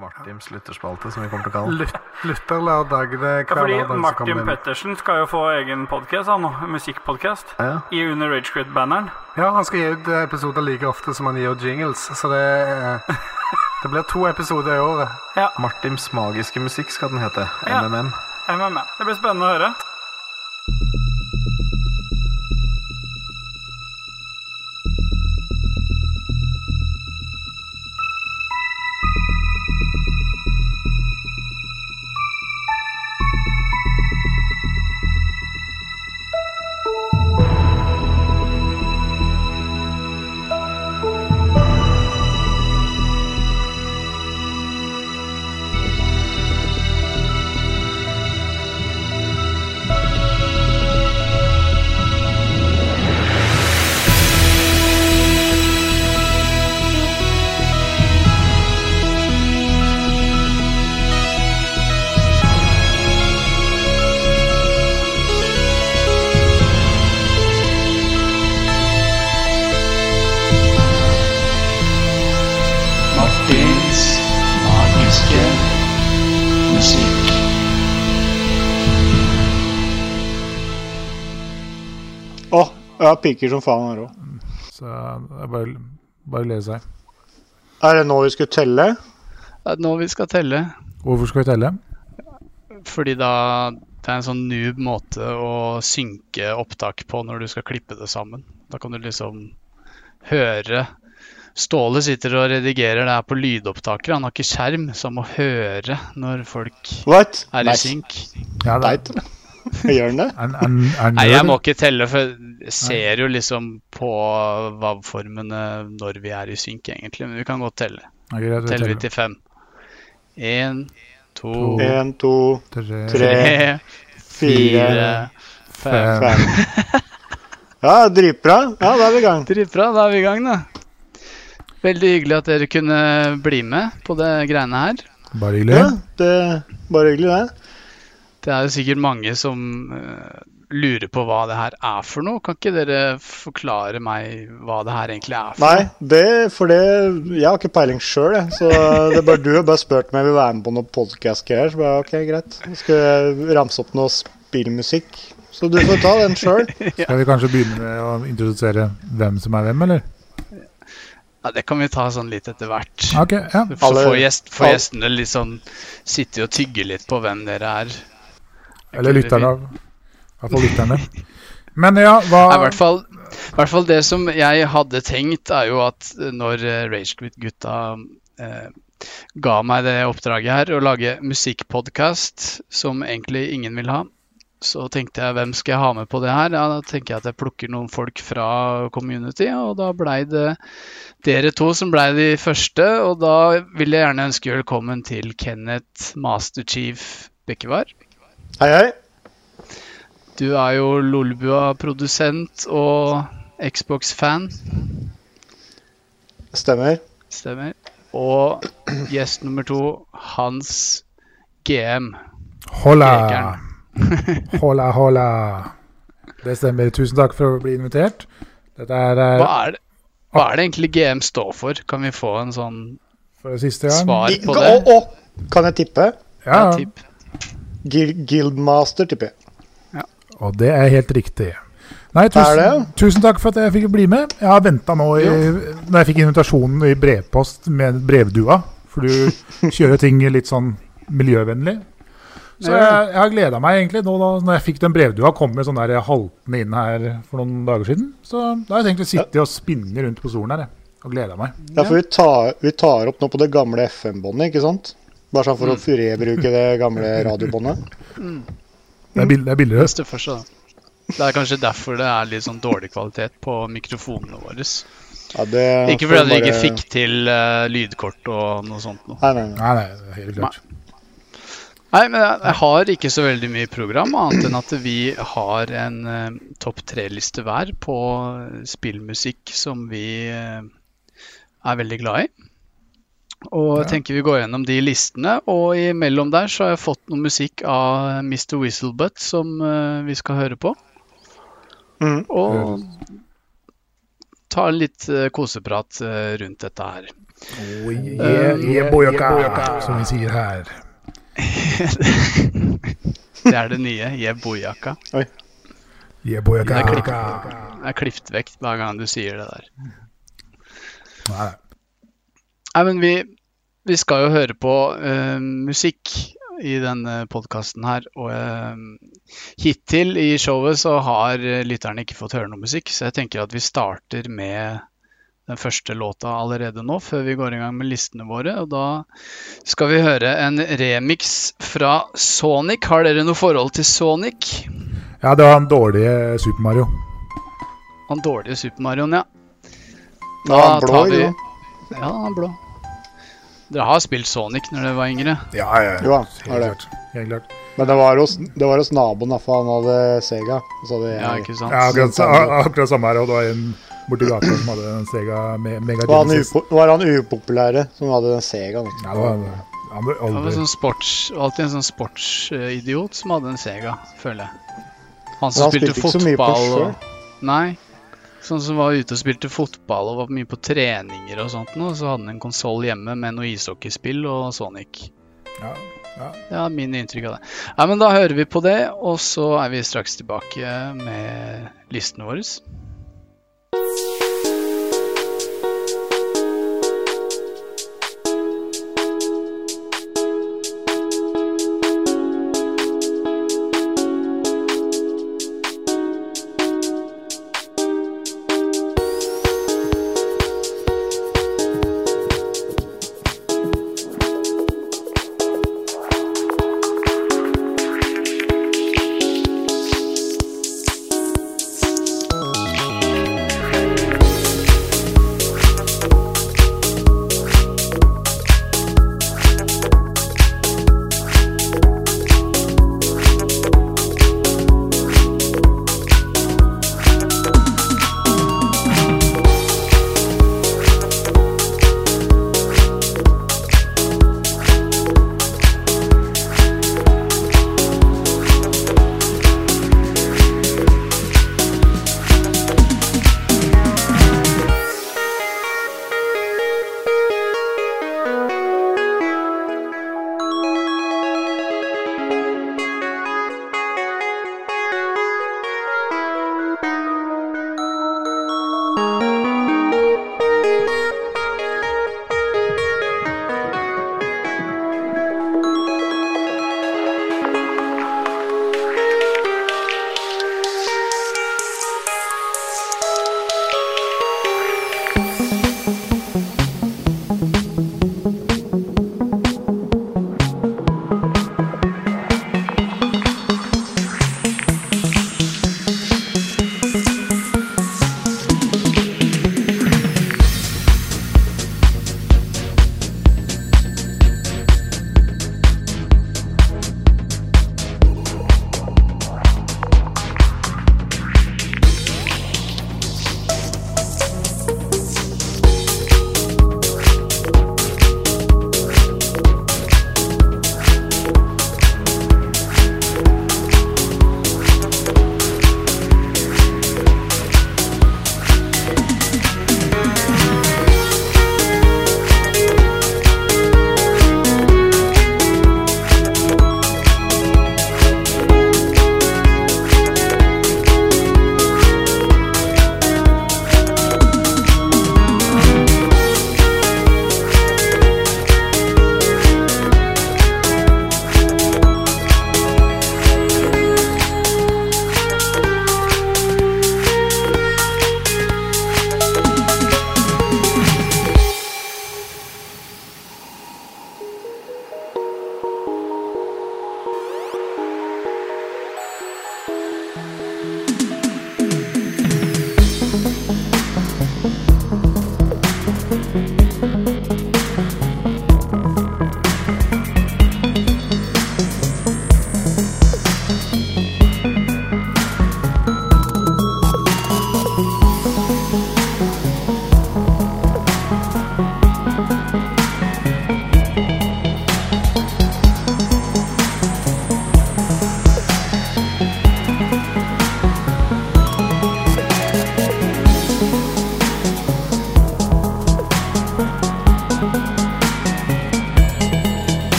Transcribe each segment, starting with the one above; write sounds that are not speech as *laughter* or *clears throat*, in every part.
Martins lytterspalte, som vi kommer til å kalle den. Lyt- Lytterlørdag. Det er Ja, hver fordi lørdag så Martin. Pettersen skal jo få egen podkast, han nå. Musikkpodkast. Ja. I under Ragequit-banneren. Ja, han skal gi ut episoder like ofte som han gir ut jingles, så det er Det blir to episoder i året. Martims magiske musikk skal den hete. Ja. MMM. MMM. Det blir spennende å høre. Jeg piker som faen her òg. Så det er bare, bare å lese her. Er det nå vi skal telle? Det er nå vi skal telle. Hvorfor skal vi telle? Fordi da det er en sånn noob måte å synke opptak på når du skal klippe det sammen. Da kan du liksom høre Ståle sitter og redigerer det her på lydopptaker. Han har ikke skjerm, så han må høre når folk What? er i Nice. synk. Ja, det eller? *laughs* Gjør den det? Nei, jeg må ikke telle, for jeg ser jo liksom på VAV-formene når vi er i synk, egentlig. Men vi kan godt telle. Ja, greit, vi Teller vi til fem. Én, to, en, to, Tre, tre, fire, fem. fem. *laughs* Ja, dritbra. Ja, da er vi i gang. Dritbra, da er vi i gang, da. Veldig hyggelig at dere kunne bli med på det greiene her. Bare hyggelig. Ja, det Bare hyggelig, det. Det er jo sikkert mange som eh, lurer på hva det her er for noe. Kan ikke dere forklare meg hva det her egentlig er for Nei, noe? det, for det Jeg har ikke peiling sjøl, jeg. Så det er bare du har bare spurt om jeg vil være med på noe podkast-greier. Så bare OK, greit. Så skal jeg ramse opp noe spillmusikk. Så du får ta den sjøl. *laughs* Skal vi kanskje begynne med å introdusere hvem som er hvem, eller? Ja, det kan vi ta sånn litt etter hvert. Ok, ja. Så får, gjest, får gjestene litt sånn sitte og tygge litt på hvem dere er. Eller lytterne. I hvert fall lytterne. Men ja, hva i hvert fall, i hvert fall det som jeg hadde tenkt, er jo at når eh, Ragequit-gutta eh, ga meg det oppdraget her, å lage musikkpodkast som egentlig ingen vil ha, så tenkte jeg hvem skal jeg ha med på det her? Ja, da tenker jeg at jeg plukker noen folk fra community, og da blei det dere to som blei de første. Og da vil jeg gjerne ønske velkommen til Kenneth Masterchief Bekkevar. Hei, hei. Du er jo Lolbua-produsent og Xbox-fan, Stemmer. stemmer. Og gjest nummer to, Hans GM. Hola. *laughs* Hola, hola. Det stemmer. Tusen takk for å bli invitert. Dette er er... Hva er det, hva er det egentlig GM står for? Kan vi få en sånn for siste gang. svar på det? det? og, kan jeg tippe? Ja, Ja, tipp. Guildmaster, tipper jeg. og det er helt riktig. Nei, Er tusen, det? tusen takk for at jeg fikk bli med. Jeg har venta nå i, Når jeg fikk invitasjonen i brevpost med brevdua, for du *laughs* kjører ting litt sånn miljøvennlig. Så jeg, jeg har gleda meg egentlig nå da når jeg fikk den brevdua, kom med sånn der haltende inn her for noen dager siden. Så da har jeg tenkt å sitte og spinne rundt på stolen her jeg, og gleda meg. Ja, for vi tar, vi tar opp nå på det gamle FM-båndet, ikke sant? Bare sånn for å rebruke det gamle radiobåndet. Det er, bill det er billigere. Det først, da. Det er kanskje derfor det er litt sånn dårlig kvalitet på mikrofonene våre. Ja, det Ikke fordi dere ikke fikk til uh, lydkort og noe sånt noe. Nei, nei, nei. Nei, nei, helt klart. Nei, men jeg, har ikke så veldig mye program, annet enn at vi har en uh, topp tre-liste hver på spillmusikk som vi uh, er veldig glad i. Og jeg tenker vi går gjennom de listene, og imellom der så har jeg fått noe musikk av Mr. Whistlebutt som uh, vi skal høre på. Mm. Og ta litt uh, koseprat uh, rundt dette her. Oh, yeah, yeah, boyaka, som vi sier her. *laughs* Det er det nye. Yeah, er klipp- Det er klippet vekk hver gang du sier det der. Nei, Nei, men vi, vi skal jo høre på uh, musikk i denne podkasten her. Og uh, hittil i showet så har lytterne ikke fått høre noe musikk, så jeg tenker at vi starter med den første låta allerede nå, før vi går i gang med listene våre. Og da skal vi høre en remix fra Sonic. Har dere noe forhold til Sonic? Ja, det var han dårlige Super Mario. Han dårlige Super Marioen, ja. Ja, han blå, tar vi jo. Ja, han er blå. Dere har spilt Sonic når dere var yngre? Ja, ja, Jo helt klart. Helt klart. Men det var hos, det var hos naboen, for han hadde Sega. Så hadde Ja, ikke sant? Ja, akkurat, akkurat samme her. Og det var en borti gata som hadde en Sega me Mega var, han var han upopulære som hadde den Sega? vet du. Ja, det var, han ble Han var aldri sånn sports, alltid en sånn sportsidiot som hadde en Sega, føler jeg. Han som han spilte spilte ikke så mye på fotball og Nei. Sånn som var ute og spilte fotball og var mye på treninger og sånt noe. Så hadde han en konsoll hjemme med noe ishockeyspill og Sonic. ja, ja. Det er min inntrykk av det. Ja, men da hører vi på det, og så er vi straks tilbake med listene våre.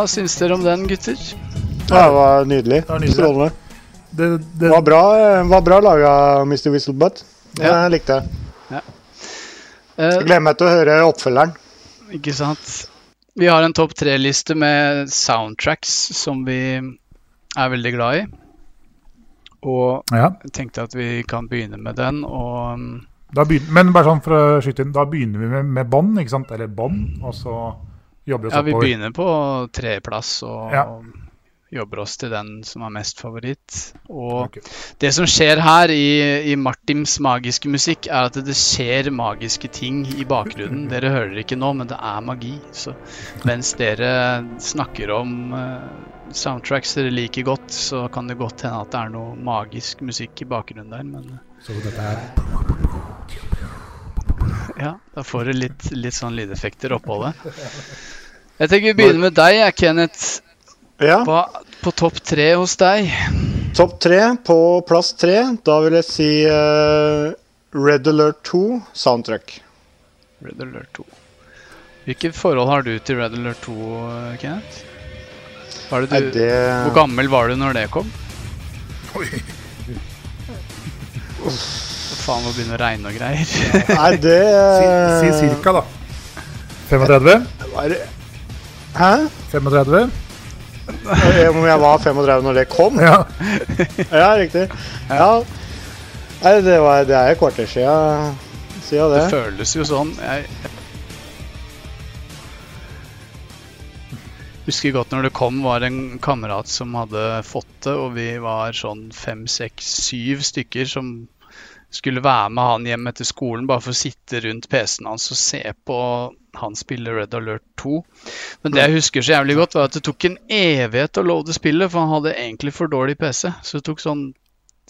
Hva syns dere om den, gutter? Ja, det var nydelig. var nydelig. Strålende. Det, det, Det var bra, eh, var bra laga, Mr. Whistlebutt. Det Ja. likte jeg. Ja. Uh, gleder meg til å høre oppfølgeren. Ikke sant? Vi har en topp tre-liste med soundtracks som vi er veldig glad i. Og ja, tenkte at vi kan begynne med den. Og um, da begyn- men bare sånn for å skyte inn, da begynner vi med, med bånd, ikke sant? Eller bånd, og så jobber vi oss ja, vi oppover. begynner på tredjeplass og Ja. jobber oss til den som er mest favoritt. Og okay. det som skjer her i, i Martins magiske musikk, er at det skjer magiske ting i bakgrunnen. *laughs* Dere hører det ikke nå, men det er magi. Så mens dere snakker om eh, soundtracks dere liker godt, så kan det godt hende at det er noe magisk musikk i bakgrunnen der, men Så dette er ja, da får du litt, litt sånn lydeffekter oppå det. *laughs* Jeg tenker vi begynner med deg, Kenneth. Ja, Hva på topp tre hos deg? Topp tre på plass tre. Da vil jeg si uh, Red Alert 2 soundtrack. Red Alert 2. Hvilket forhold har du til Red Alert 2, eh, Kenneth? Var det Nei, det Hvor gammel var du når det kom? Oi. *laughs* Faen, begynner det å regne og greier. Nei, det Si, si cirka, da. *laughs* 35? var- Hæ? 35? Eh, Om jeg var 35 når det kom? Ja. *laughs* Ja, riktig. Ja. Nei, det, var, det er et kvarter siden Det det. føles jo sånn. Jeg husker godt når det kom, var en kamerat som hadde fått det, og vi var sånn fem, seks, syv stykker som skulle være med han hjem etter skolen bare for å sitte rundt PC-en hans og se på han spille Red Alert 2. Men det jeg husker så jævlig godt, var at det tok en evighet å loade spillet, for han hadde egentlig for dårlig PC. Så det tok sånn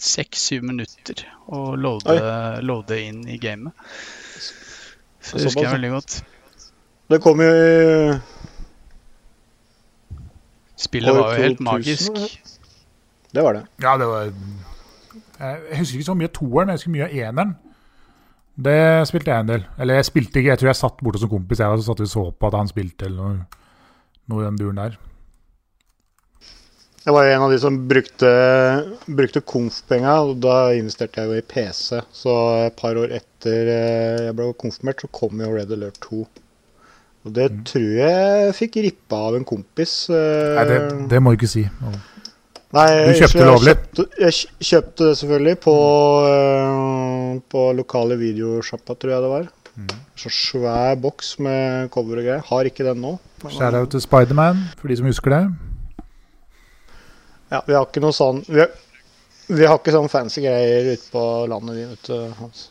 seks-syv minutter å loade, loade inn i gamet. Så det husker jeg veldig godt. Det kom jo i Spillet var jo helt magisk. Det var det. ja, det var Jeg husker ikke så mye av toeren, jeg husker mye av eneren. Det spilte jeg en del. Eller jeg spilte ikke, jeg tror jeg satt borte som kompis, jeg, og så satt vi og så på at han spilte, eller noe, noe i den duren der. Jeg var jo en av de som brukte, brukte konf-penga, og da investerte jeg jo i PC. Så et par år etter eh, jeg ble konfirmert, så kom jo Red Alert 2. Og det tror jeg fikk rippa av en kompis. eh, Nei, det, det må du ikke si. Nei, Du kjøpte jeg lovlig? Kjøpte, jeg kjøpte det selvfølgelig på, uh, på lokale videosjappa, tror jeg det var. Mm. Så svær boks med cover og greier. Har ikke den nå. Shout-out til Spiderman, for de som husker det. Ja, vi har ikke noe sånn Vi har, vi har ikke sånn fancy greier ute på landet, vi, vet du. Hans.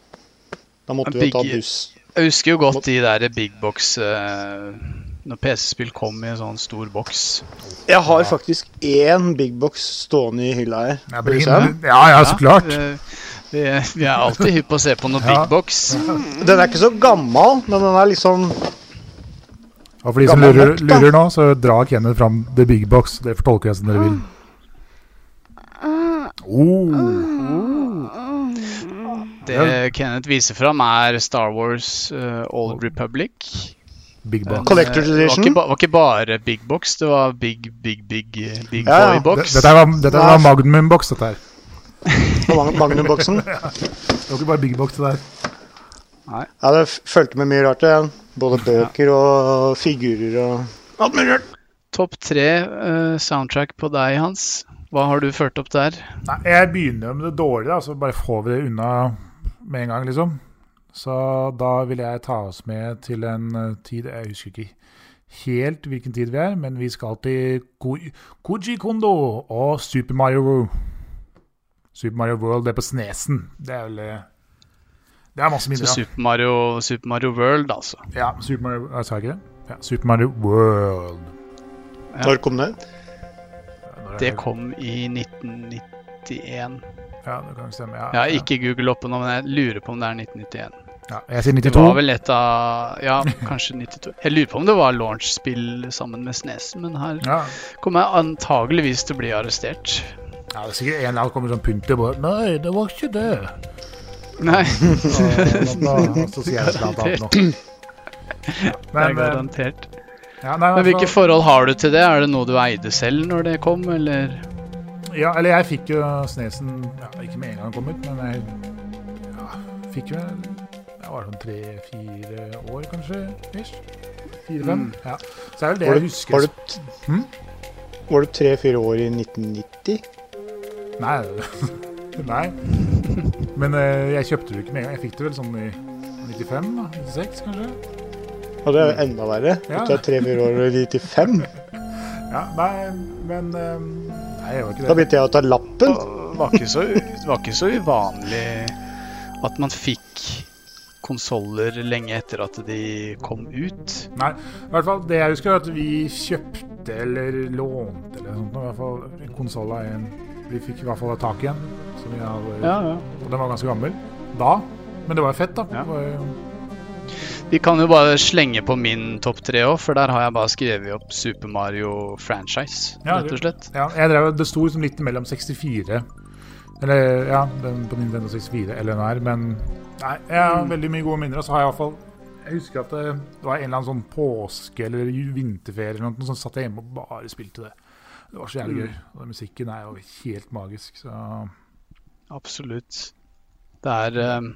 Da måtte vi jo ta buss. Jeg husker jo godt de der big box eh, Når PC-spill kom i en sånn stor boks. Jeg har faktisk én big box stående i hylla her. Ja, Skal vi se? ja, ja, så klart. Vi, vi er alltid hypp på å se på noe big box. Den er ikke så gammel, men den er liksom Og for de som Gammel lurer, nok, da. lurer nå, så drar Kenneth fram The Big Box. Det får jeg som dere vil. Oh. Det Kenneth viser fram, er Star Wars eh, Old Republic. Big Box. Collector's edition. det var ikke, var ikke bare big box, det var big, big, big, eh, big Ja, ja. boy box. Dette var, dette var Magnum-boks, dette her. Magnum-boksen. *laughs* Det var ikke bare Big Box, det der. Ja, det fulgte med mye rart. igjen. Både bøker og figurer og alt mulig rart. Topp tre uh, soundtrack på deg, Hans. Hva har du ført opp der? Nei, jeg begynner med det dårlige, så bare får vi det unna med en gang, liksom. Så da vil jeg ta oss med til en eh, tid Jeg husker ikke helt hvilken tid vi er, men vi skal til Koji Kondo og Super Mario World. Super Mario World, det er på Snesen. Det er vel eh, Det er masse Så Super Mario, Super Mario World, altså. Ja, Super Mario jeg Sa ikke det? Ja, Super Mario World. Ja. Når kom det? Det kom i 1991. Ja, det kan stemme. Ja, Jeg har ikke Google oppe nå, men jeg lurer på om det er 1991. ja. Jeg sier Det 92. var vel et av Ja, kanskje 92. Jeg lurer på om det var launch-spill sammen med Snesen, men her Ja. kommer jeg antageligvis til å bli arrestert. ja, det er sikkert en eller annen kommer sånn pynte på Nei, det var ikke det. Nei, annet. Ja, *laughs* det er eh, garantert. Ja, nei, Men hvilke altså- forhold har du til det? Er det noe du eide selv når det kom, eller? Ja, eller jeg fikk jo Snesen ja, Ikke med en gang den kom ut, men jeg ja, fikk jo Jeg var sånn tre-fire år, kanskje? Fire-fem. Mm. Ja. Så er vel det Var jeg husker. var du, Hm? var du tre-fire år i 1990? Nei. *laughs* Nei. Men eh, jeg kjøpte det ikke med en gang. Jeg fikk det vel sånn i 95? da, 96, kanskje? Og det er jo enda verre. Ja. Du er tre-fire år i 95. *laughs* Ja, nei, men eh, Da begynte jeg å ta lappen. Det var ikke så, var ikke så uvanlig at man fikk konsoller lenge etter at de kom ut. Nei, i hvert fall det jeg husker, er at vi kjøpte eller lånte eller sånt, i hvert fall konsoll av en Vi fikk i hvert fall tak i en. Som vi hadde, Ja, ja. Og den var ganske gammel da. Men det var jo fett, da. Ja. Det var jo, Vi kan jo bare slenge på min topp tre òg, for der har jeg bare skrevet opp Super Mario franchise, Ja, rett og slett. ja, jeg drev, det sto liksom litt mellom 64 Eller ja, den på Nintendo 64 eller NR, men Nei, jeg har veldig mye gode minner. Og så har jeg i hvert fall Jeg husker at det, var en eller annen sånn påske- eller vinterferie eller noe, så satt jeg hjemme og bare spilte det. Det var så jævlig gøy. Og musikken er jo helt magisk, så Absolutt. Det er eh,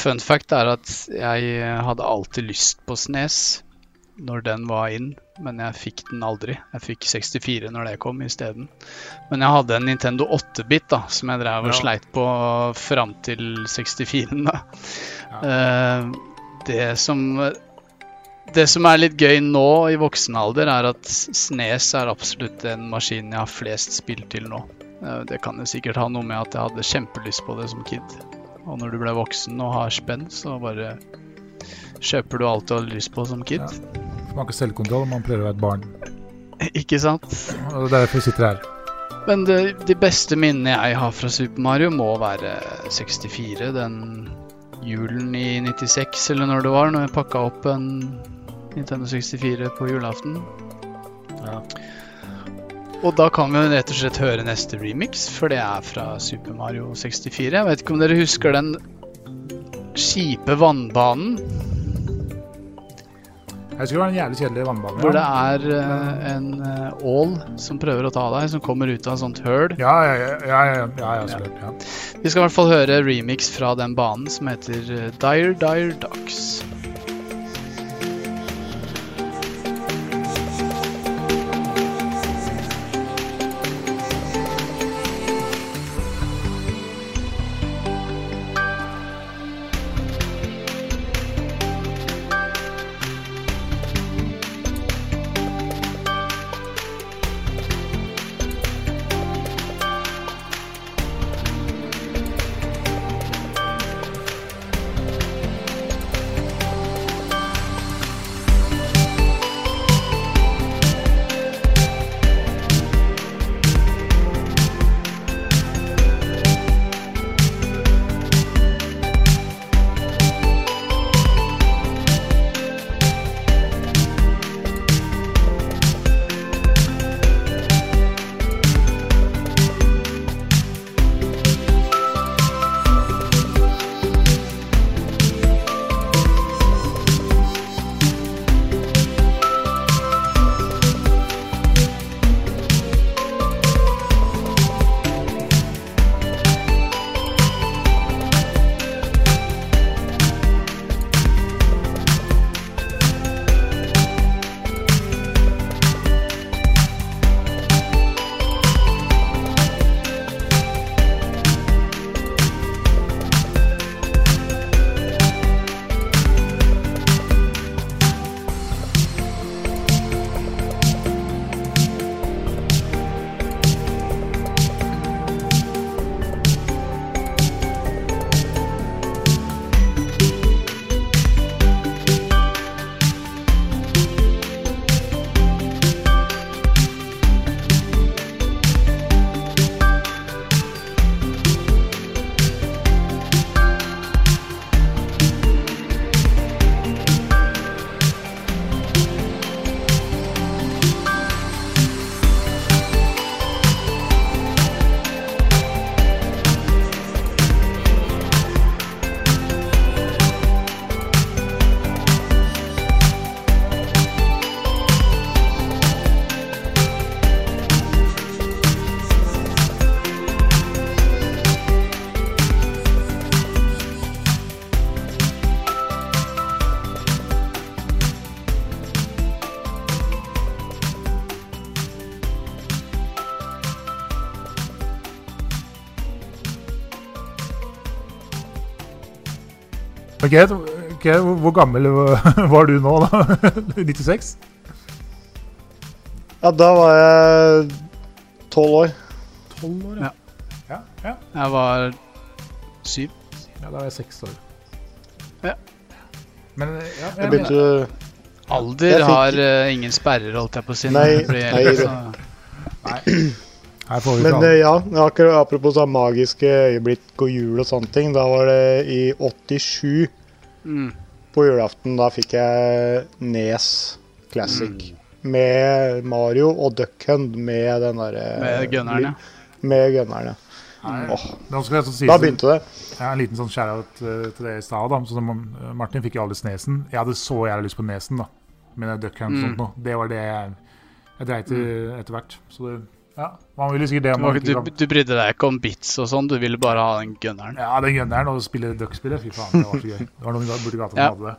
Fun fact er at jeg hadde alltid lyst på Snes når den var inn, men jeg fikk den aldri. Jeg fikk 64 når det kom isteden. Men jeg hadde en Nintendo 8-bit da, som jeg drev og Ja. sleit på fram til 64-en. da. Eh, det som det som er litt gøy nå i voksen alder, er at Snes er absolutt den maskinen jeg har flest spill til nå. Eh, Det kan jo sikkert ha noe med at jeg hadde kjempelyst på det som kid. Og når du ble voksen og har spenn, så bare kjøper du alt du hadde lyst på som kid. Ja. man har ikke selvkontroll, man prøver å være et barn. Ikke sant? Og det er derfor vi sitter her. Men det, de beste minnene jeg har fra Super Mario, må være 64. Den julen i 96, eller når det var, når jeg pakka opp en Nintendo 64 på julaften. Ja. Og da kan vi rett og slett høre neste remix, for det er fra Super Mario 64. Jeg vet ikke om dere husker den kjipe vannbanen, Jeg husker det var en jævlig kjedelig vannbane. hvor det er uh, en ål ål som prøver å ta deg, som kommer ut av et sånt høl. Ja, ja, ja, ja, ja, ja, ja. Vi skal i hvert fall høre remix fra den banen som heter eh, Dire Dire Ducks. Ok, ok, Hvor gammel *laughs* var du nå, da? *laughs* 96? Ja, da var jeg tolv år. 12 år, Ja. Ja, ja. Jeg var syv. ja da var jeg seks år. Ja. Men ja, jeg, Jeg begynte Alder Jeg har uh, ingen sperrer, holdt jeg på å si. Nei, her får vi Men eh, ja, akkurat apropos sånn magiske øyeblikk og jul og sånne ting. Da var det i 87 mm. på julaften. Da fikk jeg Nes Classic. Med Mario og Duck Hunt med den derre Med gunneren, ja. Med gunneren, ja. Åh, Nå skal si da begynte det. Ja, en liten sånn shout-out eh, til det i stad. da. Så eh, Martin fikk jo aldri Snesen. Jeg hadde så jævlig lyst på Nesen, da. Med det Duck Hunt og Mm. sånt noe. Det var det jeg, jeg dreit i etter hvert. Så det, ja, man vil jo sikkert det man Du, ikke du, kan du brydde deg ikke om bits og sånn, du ville bare ha den gunneren. Ja, den gunneren og spille Duck-spillet. Fy faen, det var så gøy. Det var noen som burde gata som Ja. hadde det.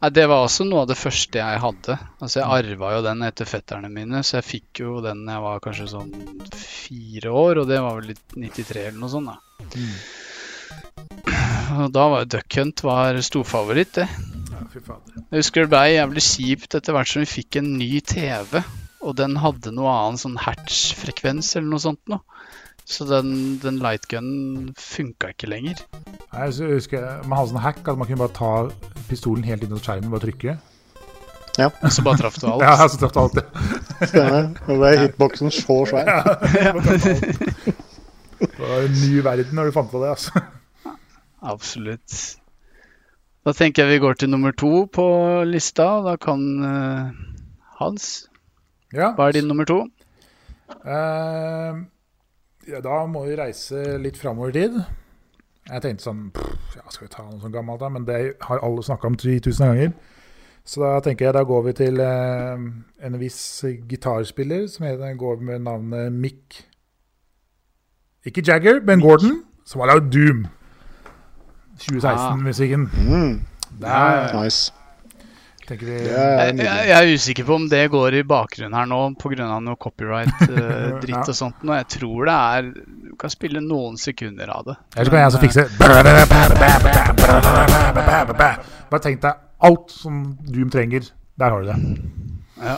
Nei, Det var også noe av det første jeg hadde. Altså Jeg arva jo den etter fetterne mine, så jeg fikk jo den jeg var kanskje sånn fire år, og det var vel litt 93 eller noe sånt. da. Og da var jo Duck Hunt var storfavoritt, det. Ja, fy faen. Jeg husker det ble jævlig kjipt etter hvert som vi fikk en ny TV, og den hadde noe annen sånn hatch-frekvens eller noe sånt noe. Så den, den lightgunen funka ikke lenger. Nei, så jeg husker Man hadde sånn hack at man kunne bare ta pistolen helt inn i skjermen og bare trykke. Og så bare traff du alt. *laughs* Ja, så traff alt, ja. Stemmer. Det ble hitboxen så svær. Det var en ny verden når du fant på det. altså. Absolutt. Da tenker jeg vi går til nummer to på lista. og Da kan uh, Hans Ja. Hva er din nummer to? Uh, ja, da må vi reise litt framover i tid. Jeg tenkte sånn pff, ja, Skal vi ta noe sånn gammelt, da? Men det har alle snakka om 10 000 ganger. Så da tenker jeg da går vi til uh, en viss gitarspiller som heter, går med navnet Mick Ikke Jagger, Ben Gordon, som har lagd Doom. 2016-musikken. Mm, Der nice. Tenker vi er Jeg, jeg, jeg er usikker på om det går i bakgrunnen her nå pga. noe copyright-dritt Ja. og sånt. Og jeg tror det er Du kan spille noen sekunder av det. Eller så kan jeg også fikse Bare tenk deg alt som Doom trenger. Der har du det. Ja.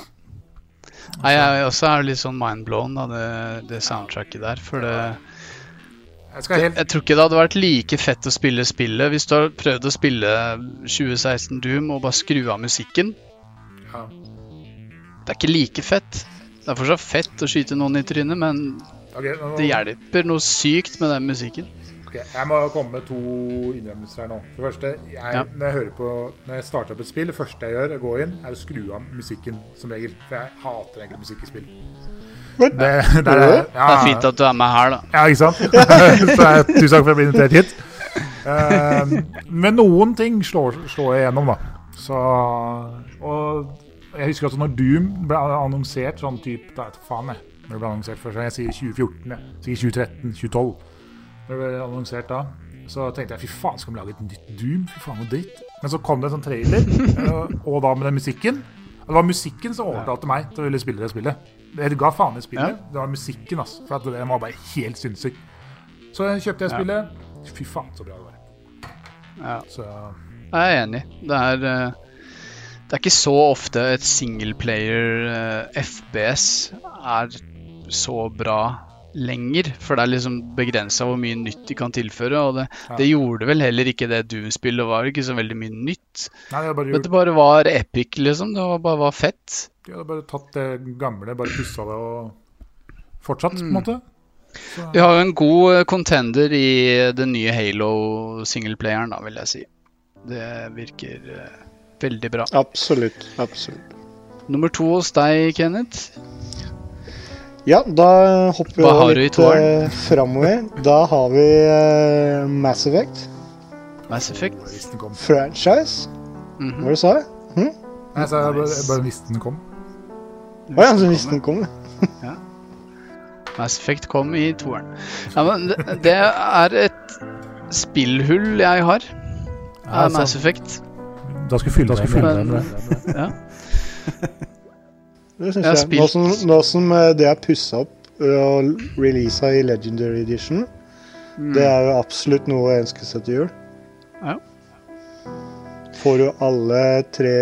Nei, jeg også er litt sånn mindblown av det, det soundtracket der. For det Jeg helt Jeg tror ikke det hadde vært like fett å spille spillet hvis du har prøvd å spille 2016 Doom og bare skru av musikken. Ja. Det er ikke like fett. Det er fortsatt fett å skyte noen i trynet, men okay, nå- det hjelper noe sykt med den musikken. Ok, jeg må komme med to innrømmelser her nå. For det første, jeg, Ja. når jeg hører på Når jeg starter opp et spill, det første jeg gjør, jeg går inn, er å skru av musikken som regel. For jeg hater egentlig musikk i spill. Det, det, er, ja, Det er fint at du er med her, da. Ja, ikke sant? *laughs* Så jeg, tusen takk for at jeg ble invitert hit. Eh, men noen ting slår, slår jeg gjennom, da. Så Og jeg husker også når Doom ble annonsert sånn type Da vet faen, jeg. Når det ble annonsert først. Jeg sier 2014, jeg. Sier 2013, 2012. Når det ble annonsert da, så tenkte jeg fy faen, skal vi lage et nytt Doom? Fy faen, noe dritt. Men så kom det en sånn trailer, eh, og da med den musikken. Det var musikken som overtalte meg til å ville spille det spillet. Jeg ga faen i spillet. Det var musikken, altså. For den var bare helt sinnssyk. Så kjøpte jeg spillet. Fy faen, så bra det var. Ja. Så Jeg er enig. Det er eh, Det er ikke så ofte et singleplayer uh, FPS er så bra lenger. For det er liksom begrensa hvor mye nytt de kan tilføre. Og det, Ja. det gjorde vel heller ikke det Doom-spillet. Var ikke så veldig mye nytt. Nei, det Men det bare var epic, liksom. Det var, bare var fett. Jeg hadde bare tatt det gamle, bare pussa det og fortsatt, på en måte. Så, Vi har jo en god eh, contender i den nye Halo-singleplayeren, da, vil jeg si. Det virker uh, veldig bra. Absolutt. Absolutt. Nummer to hos deg, Kenneth. Ja, da hopper vi over litt eh, framover. Da har vi uh, Mass Effect Mass Effect. Franchise. Mm -hmm. franchise. Hva var det du sa? Å Nei, så jeg bare, jeg bare visste kom. ja, så visste den kom. *laughs* Mass Effect kom i toeren. Ja, men det, det er et spillhull jeg har. Ja, Mass Effect. Da skulle fylle deg med *laughs* det. Ja. Det syns Jeg jeg. Nå som, nå som eh, det er pussa opp eh, og releasa i Legendary Edition, Mm. det er jo absolutt noe jeg ønsker seg til jul. får du alle tre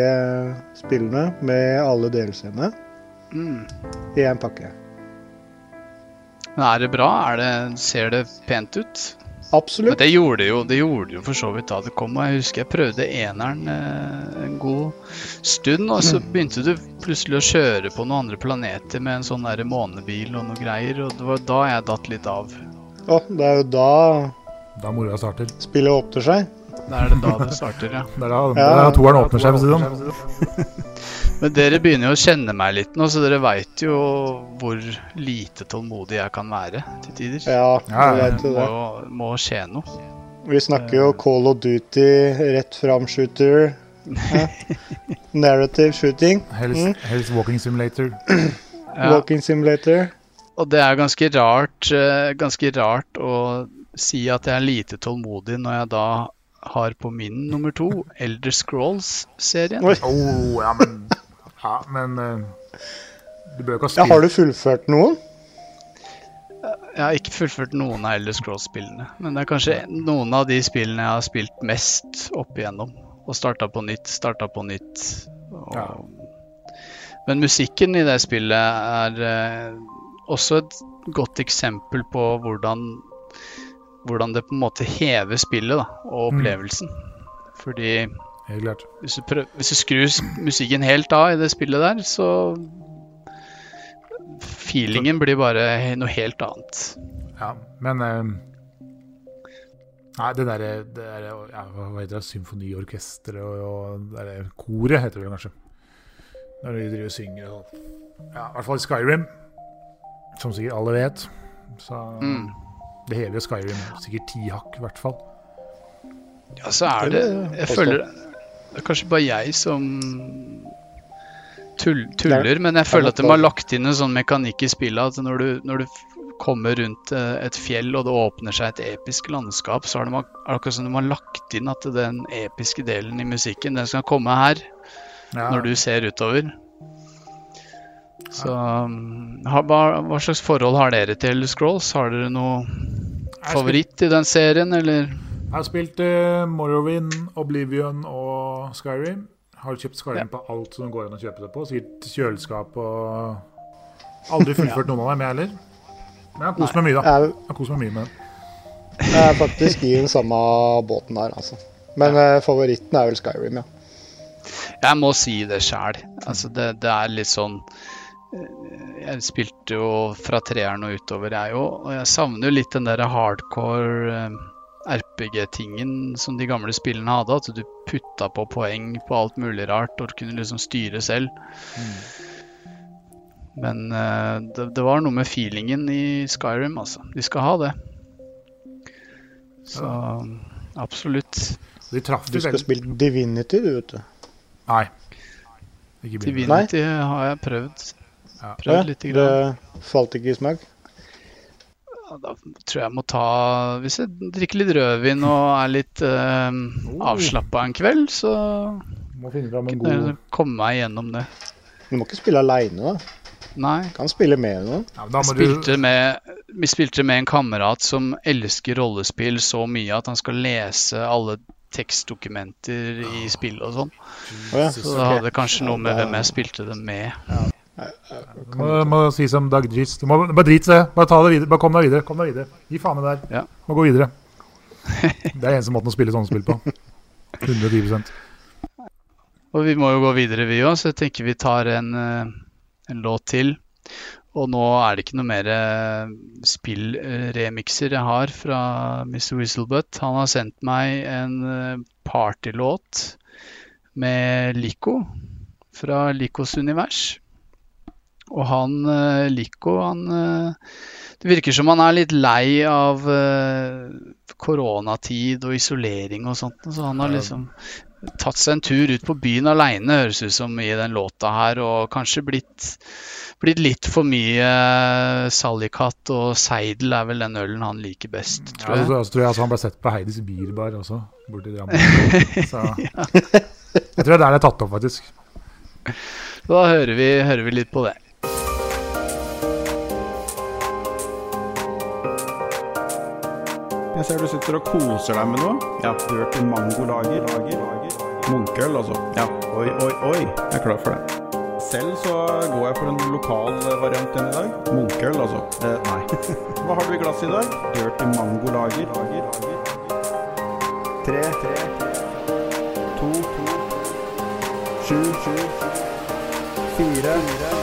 spillene med alle DLC-ene Mm. i én pakke. Men er det bra? Er det, ser det pent ut? Men Absolutt. det gjorde det jo det gjorde jo for så vidt da det kom. Og jeg husker jeg prøvde eneren eh, en god stund, og så begynte du plutselig å kjøre på noen andre planeter med en sånn der månebil og noe greier, og det var da jeg datt litt av. Å, det er jo da Da moroa starter. spillet åpner seg. Da er det da det starter, ja. Det er da, Ja. det er da toeren åpner seg. for å si det sånn. *laughs* Men dere begynner jo å kjenne meg litt nå, så dere veit jo hvor lite tålmodig jeg kan være til tider. Ja, vi du vet jo det. Må, må skje noe. Vi snakker jo Call of Duty, rett fram shooter. Ja. *laughs* Narrative shooting. Helst, Mm. helst walking simulator. Ja. Walking simulator. Og det er ganske rart, eh, ganske rart å si at jeg er lite tålmodig når jeg da har på min nummer to Elder Scrolls-serien. Oh, ja, men Ja, men eh, Du bør ikke ha Ja, har du fullført noen? Jeg har ikke fullført noen av Elder Scrolls-spillene, men det er kanskje noen av de spillene jeg har spilt mest opp igjennom. Og starta på nytt, starta på nytt. Og... Ja. Men musikken i det spillet er eh, også et godt eksempel på hvordan hvordan det på en måte hever spillet da, og Mm. opplevelsen. Fordi Helt klart. hvis du, prøv, hvis du skrur musikken helt av i det spillet der, så Feelingen blir bare noe helt annet. Ja, men um, Nei, det derre der, ja, Hva heter det? Symfoniorkesteret og, og det derre koret, heter det vel kanskje. Når de driver og synger og. Ja, I hvert fall Skyrim, som sikkert alle vet. Så Mm. Det hele Skyrim sikkert ti hakk, i hvert fall. Ja, så er Det jeg føler Det er kanskje bare jeg som tull, tuller, men jeg føler at de har lagt inn en sånn mekanikk i spillet at når du, når du kommer rundt eh, et fjell og det åpner seg et episk landskap, så har de, er akkurat som de har lagt inn at den episke delen i musikken, den skal komme her Ja, når du ser utover. Så hva, hva slags forhold har dere til Elder Scrolls? Har dere noe favoritt i den serien, eller? Jeg har spilt eh, Morrowind, Oblivion og Skyrim. Har kjøpt Skyrim Ja. på alt som går an å kjøpe det på. Sikkert kjøleskap og Aldri *laughs* fullført noen av dem, jeg heller. Men jeg har kost meg mye, da. Jeg Jeg har kost meg mye med den. jeg er faktisk i den samme båten der, altså. Men eh, favoritten er vel Skyrim, ja. Jeg må si det sjæl. Altså, det, det er litt sånn Jeg spilte jo fra treeren og utover, jeg òg. Og jeg savner jo litt den der hardcore eh, RPG-tingen som de gamle spillene hadde. At du putta på poeng på alt mulig rart og du kunne liksom styre selv. Men eh, det, det var noe med feelingen i Skyrim, altså. De skal ha det. Så absolutt. De traff Du skal spille Divinity, du, vet du. Nei. Divinity har jeg prøvd. Ja. Prøvd Ja, lite grann. det falt ikke i smak. Da tror jeg må ta Hvis jeg drikker litt rødvin og er litt uh, avslappa en kveld, så Må finne fram en kan jeg god komme meg gjennom det. Du må ikke spille aleine, da. Nei. Kan spille med noen. ja, vi, Spilte du med, vi spilte med en kamerat som elsker rollespill så mye at han skal lese alle tekstdokumenter i spill og sånn. Oh, ja. Så det hadde kanskje noe med hvem jeg spilte det med. Må, må si som Dag Dris. Du må bare drit seg det. Bare, ta det videre. bare kom deg videre. Kom deg videre. Gi faen i det der. Ja. Må gå videre. *laughs* Det er eneste måten å spille sånne spill på. 110% Og vi må jo gå videre, vi òg, så jeg tenker vi tar en, eh, en låt til. Og nå er det ikke noe mer spillremikser spillremixer jeg har fra Mr. Whistlebutt. Han har sendt meg en eh, partylåt med Lico fra Licos univers. Og han uh, Lico, han eh, Det virker som han er litt lei av eh, koronatid og isolering og sånt. Så han har liksom tatt seg en tur ut på byen aleine, høres ut som i den låta her, og kanskje blitt, blitt litt for mye Sallikat og Seidel er vel den ølen han liker best, tror jeg. så, så tror jeg altså han ble sett på Heidis Bierbar også, borti Drammen. *laughs* Så jeg tror det er der det er tatt opp, faktisk. Da hører vi, hører vi litt på det. Jeg ser du sitter og koser deg med noe. Ja. har hørt mangolager. Lager, lager. Munkøl, altså. Ja. Oi, oi, oi. Jeg er klar for det. Selv så går jeg for en lokal variant igjen i dag. Munkøl, altså. Eh, nei. *laughs* Hva har du i glasset i dag? Dirty mangolager. lager. lager. Tre, tre, to, to, sju, sju, fire.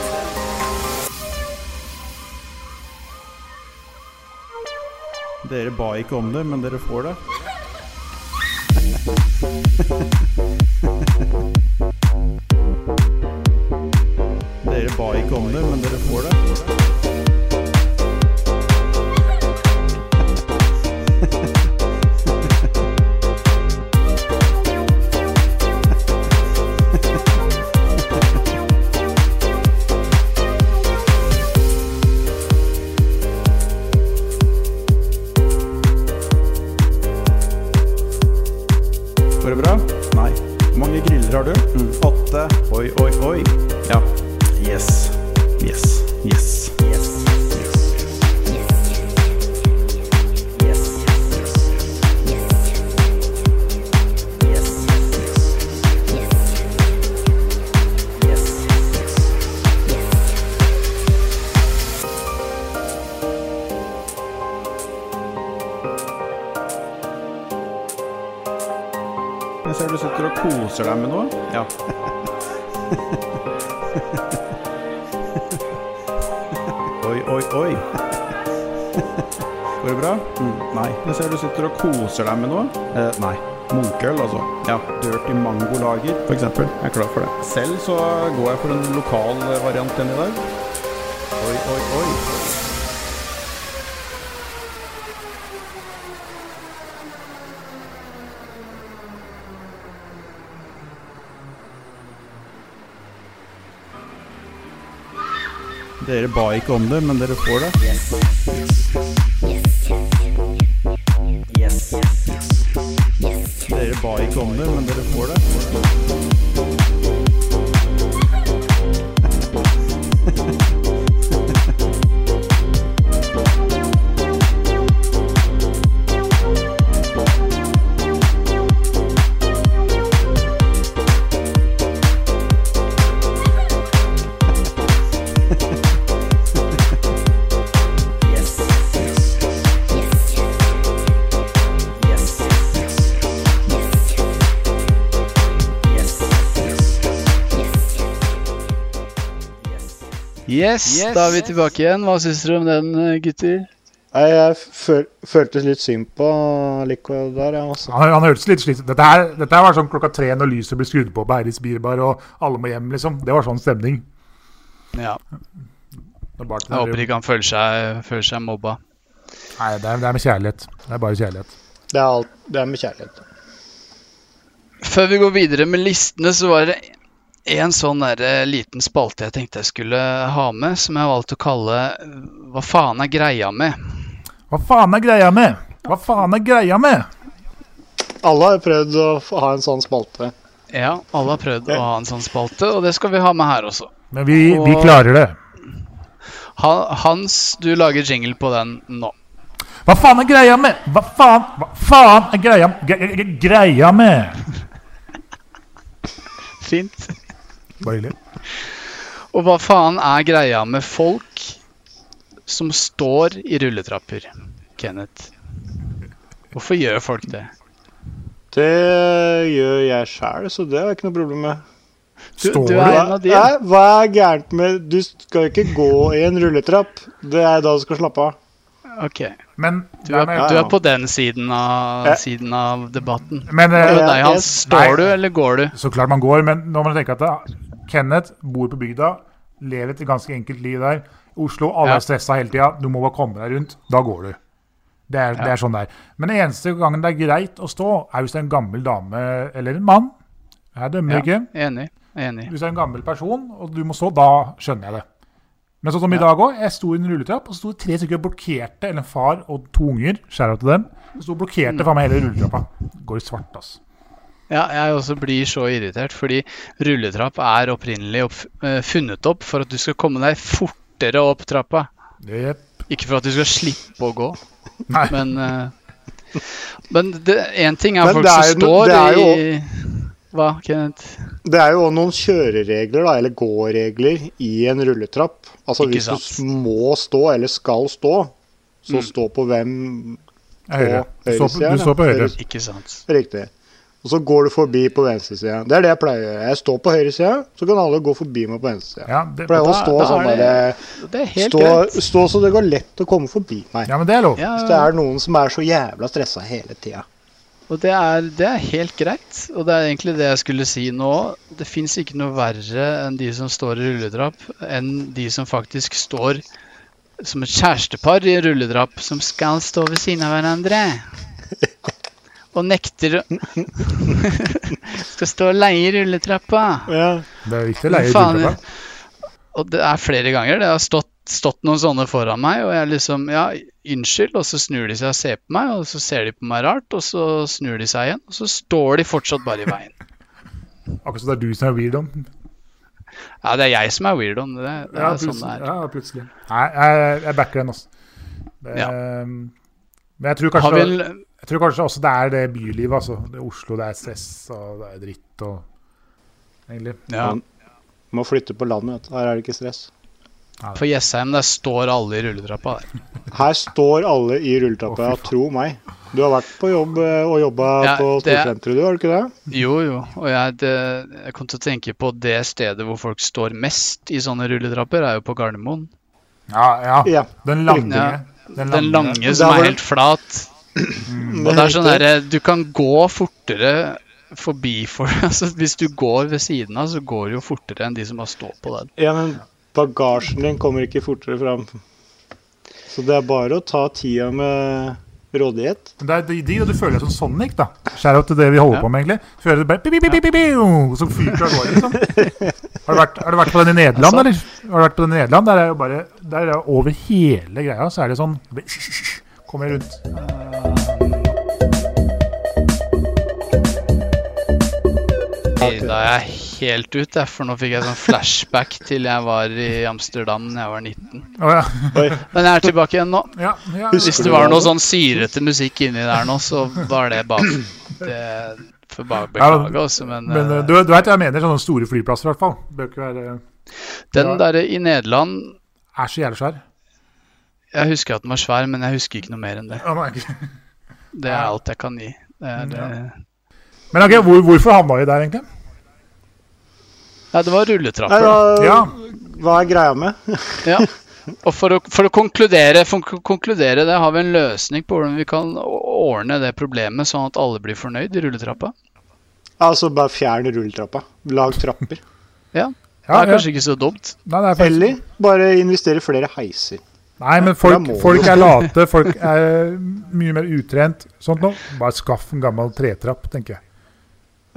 Dere ba ikke om det, men dere får det. *laughs* Dere ba ikke om det, men dere får det. Koser deg med noe. Eh, nei. Munkøl, altså. Ja. Dirty mango lager, for eksempel. Jeg er klar for det. Selv så går jeg for en lokal variant igjen i dag. Oi, oi, oi. Dere ba ikke om det, men dere får det. Dere ba ikke om det, men dere får det. Yes, da er vi tilbake igjen. Hva syns dere om den, eh, gutter? Nei, jeg føl føltes litt synd på Lico der, ja, også. Han, han hørtes litt sliten Dette, her, dette her var sånn klokka tre når lyset ble skrudd på på Eiris Birbar, og alle må hjem, liksom. Det var sånn stemning. Ja, Når Jeg håper ikke han føler seg, føler seg mobba. Nei, det er, det er med kjærlighet. Det er bare kjærlighet. Det er, alt, det er med kjærlighet. Før vi går videre med listene, så var det en sånn der, eh, liten spalte jeg tenkte jeg skulle ha med, som jeg valgte å kalle eh, Hva faen er greia med? Hva faen er greia med? Hva faen er greia med? Alle har prøvd å ha en sånn spalte. Ja, alle har prøvd å ha en sånn spalte, og det skal vi ha med her også. Men vi, vi klarer det. Hans, du lager jingle på den nå. Hva faen er greia med? Hva faen, hva faen er greia, gre- gre- greia med? *laughs* Fint. Bare hyggelig. Og hva faen er greia med folk som står i rulletrapper, Kenneth? Hvorfor gjør folk det? Det gjør jeg sjæl, så det har jeg ikke noe problem med. Du, Står du er en av de. Nei, hva er gærent med Du skal ikke gå i en rulletrapp. Det er da du skal slappe av. Ok. Men, Du er, men, du er på den siden av, Ja. siden av debatten. men eh, med deg, Hans? Nei. Står du, eller går du? Så klart man går, men nå må du tenke at det, Kenneth bor på bygda, lever et ganske enkelt liv der. Oslo, alle Ja. er stressa hele tida. Du må bare komme deg rundt. Da går du. Det er, det er sånn det er. Men den eneste gangen det er greit å stå, er hvis det er en gammel dame eller en mann. Jeg dømmer Ja, ikke. enig. enig. Hvis det er en gammel person, og du må stå, da skjønner jeg det. Men sånn som i dag òg. Jeg sto i en rulletrapp, og så sto tre stykker og blokkerte, eller en far og to unger. Skjæra til dem. så sto og blokkerte faen meg hele rulletrappa. Går i svart, ass. Ja, jeg også blir så irritert, fordi rulletrapp er opprinnelig opp, eh, funnet opp for at du skal komme deg fortere opp trappa. Yep. Ikke for at du skal slippe å gå, *laughs* Nei. men eh, Men det- én ting er Men folk det er som jo står det er i Hva, Kenneth? Det er jo òg noen kjøreregler, da, eller gåregler, i en rulletrapp. Altså Ikke hvis sant. du må stå, eller skal stå, så Mm. stå på hvem på Høyre. Høyresida, du står på høyre. høyre- Ikke sant. Riktig. Og så går du forbi på venstresida. Det er det jeg pleier å gjøre. Jeg står på høyresida, så kan alle gå forbi meg på venstresida. Ja, det, Pleier å stå sånn det, Det er helt stå, stå så det går lett å komme forbi meg. ja, men det er lov. Ja, Hvis det er noen som er så jævla stressa hele tida. Og det er, det er helt greit. Og det er egentlig det jeg skulle si nå. Det fins ikke noe verre enn de som står i rulledrapp, enn de som faktisk står som et kjærestepar i rulledrapp, som skal stå ved siden av hverandre. *laughs* Og nekter å *laughs* Skal stå og leie rulletrappa. Ja. Det er viktig å leie rulletrappa. Og det er flere ganger det har stått, stått noen sånne foran meg, og jeg liksom Ja, unnskyld, og så snur de seg og ser på meg, og så ser de på meg rart, og så snur de seg igjen, og så står de fortsatt bare i veien. Akkurat som det er du som er weirdoen. Ja, det er jeg som er weirdoen. Det, det Ja, er sånn det er. Ja, plutselig. Nei, jeg, jeg backer den, altså. Det, Ja. Men jeg tror, Har kanskje, vi en, jeg tror kanskje også det er det bylivet, altså. Det er Oslo, det er stress og det er dritt og Egentlig. ja, Må flytte på landet. Her er det ikke stress. På Jessheim der står alle i rulletrappa. Der. Her står alle i rulletrappa, oh, ja, tro meg. Du har vært på jobb eh, og jobba Ja, på er- Storsenteret, du, har du ikke det? Jo, jo. Og jeg, det, jeg kom til å tenke på det stedet hvor folk står mest i sånne rulletrapper, er jo på Gardermoen. Ja, ja. Ja. Den lange. Ja. Den Den lange som er helt flat. Mm. Og det er sånn her, Du kan gå fortere forbi for *laughs* altså Hvis du går ved siden av, så går du jo fortere enn de som bare står på den. Ja, men bagasjen din kommer ikke fortere fram. Så det er bare å ta tida med rådighet. Men det er de, de, du føler deg som Sonic, da. Skjær opp til det vi holder Ja. på med, egentlig. Føler det bare pip, pip, pip, pip, pip, og Så fyker du av gårde, liksom. *laughs* Har du, vært, har du vært på den i Nederland, Altså- eller? Har du vært på den i Nederland? Der er jo bare Der er over hele greia, så er det sånn Kommer jeg rundt. Da er jeg helt ut, jeg, for nå fikk jeg sånn flashback til jeg var i Amsterdam da jeg var 19. Oh, ja. Men jeg er tilbake igjen nå. ja, ja. Hvis det var noe sånn syrete musikk inni der nå, så var det bare det for bare beklage, altså. Men, Men eh, eh, du, du vet hva jeg mener, sånne store flyplasser i hvert fall. Bør ikke være den ja. derre i Nederland Er så jævlig svær. Jeg husker at den var svær, men jeg husker ikke noe mer enn det. Ja, nei. Det er alt jeg kan gi. Det er, Ja. eh, Men ok, hvor, hvorfor havna vi der, egentlig? Nei, det var Nei, rulletrapper. da, Ja. Hva er greia med? *laughs* Ja. Og for å, for å konkludere, for å konkludere det, har vi en løsning på hvordan vi kan ordne det problemet, sånn at alle blir fornøyd i rulletrappa. Altså, bare fjern rulletrappa. Lag trapper. Ja, Ja, det er ja. kanskje ikke så dumt. Nei, det er faktisk- Eller bare investere i flere heiser. Nei, men folk, folk er late, folk er mye mer utrent. Sånt nå. Bare skaff en gammel tretrapp, tenker jeg.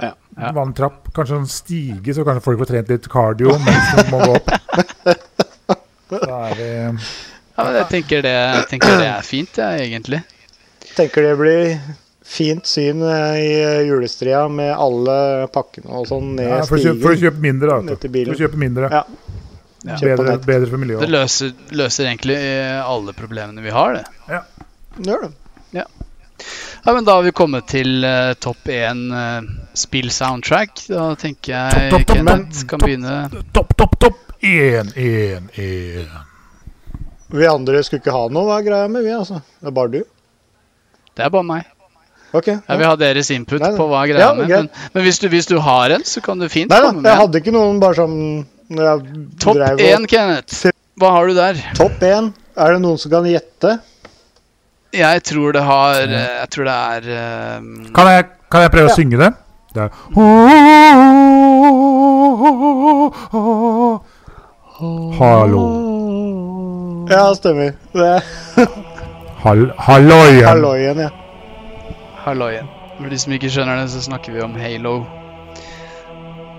Ja. Ja. Vanntrapp. Kanskje en stige, så kanskje folk får trent litt cardio mens de må gå opp. *laughs* Så er vi Ja, men jeg tenker det, jeg tenker det er fint, jeg, egentlig. Tenker det blir fint syn eh, i julestria med alle pakkene og sånn ned ja, kjøpe, for å kjøpe mindre, da. Ned til bilen. For å kjøpe mindre. Ja. Ja. Bedre, bedre for Det løser, løser egentlig eh, alle problemene vi har, det. Gjør det. Ja, men Da har vi kommet til uh, topp én uh, spill-soundtrack. Da tenker jeg topp, topp, Kenneth men- kan begynne. Topp, topp, topp! Én, én, én. Vi andre skulle ikke ha noe, hva er greia med vi, altså? Det er bare du? Det er bare meg. Ok. Jeg vil ha deres input Nei, på hva er greia Ja, med. Men, men hvis, du, hvis du har en, så kan du fint Nei med Nei, jeg hadde ikke noen bare sånn Topp drev én, Kenneth. Hva har du der? Topp én. Er det noen som kan gjette? Jeg tror det har eh, Jeg tror det er um... Kan jeg, kan jeg prøve Ja. å synge det? Det er Hallo. Ja, stemmer. Det Hall Halloien. halloien, ja. Halloien. For de som ikke skjønner det, så snakker vi om Halo.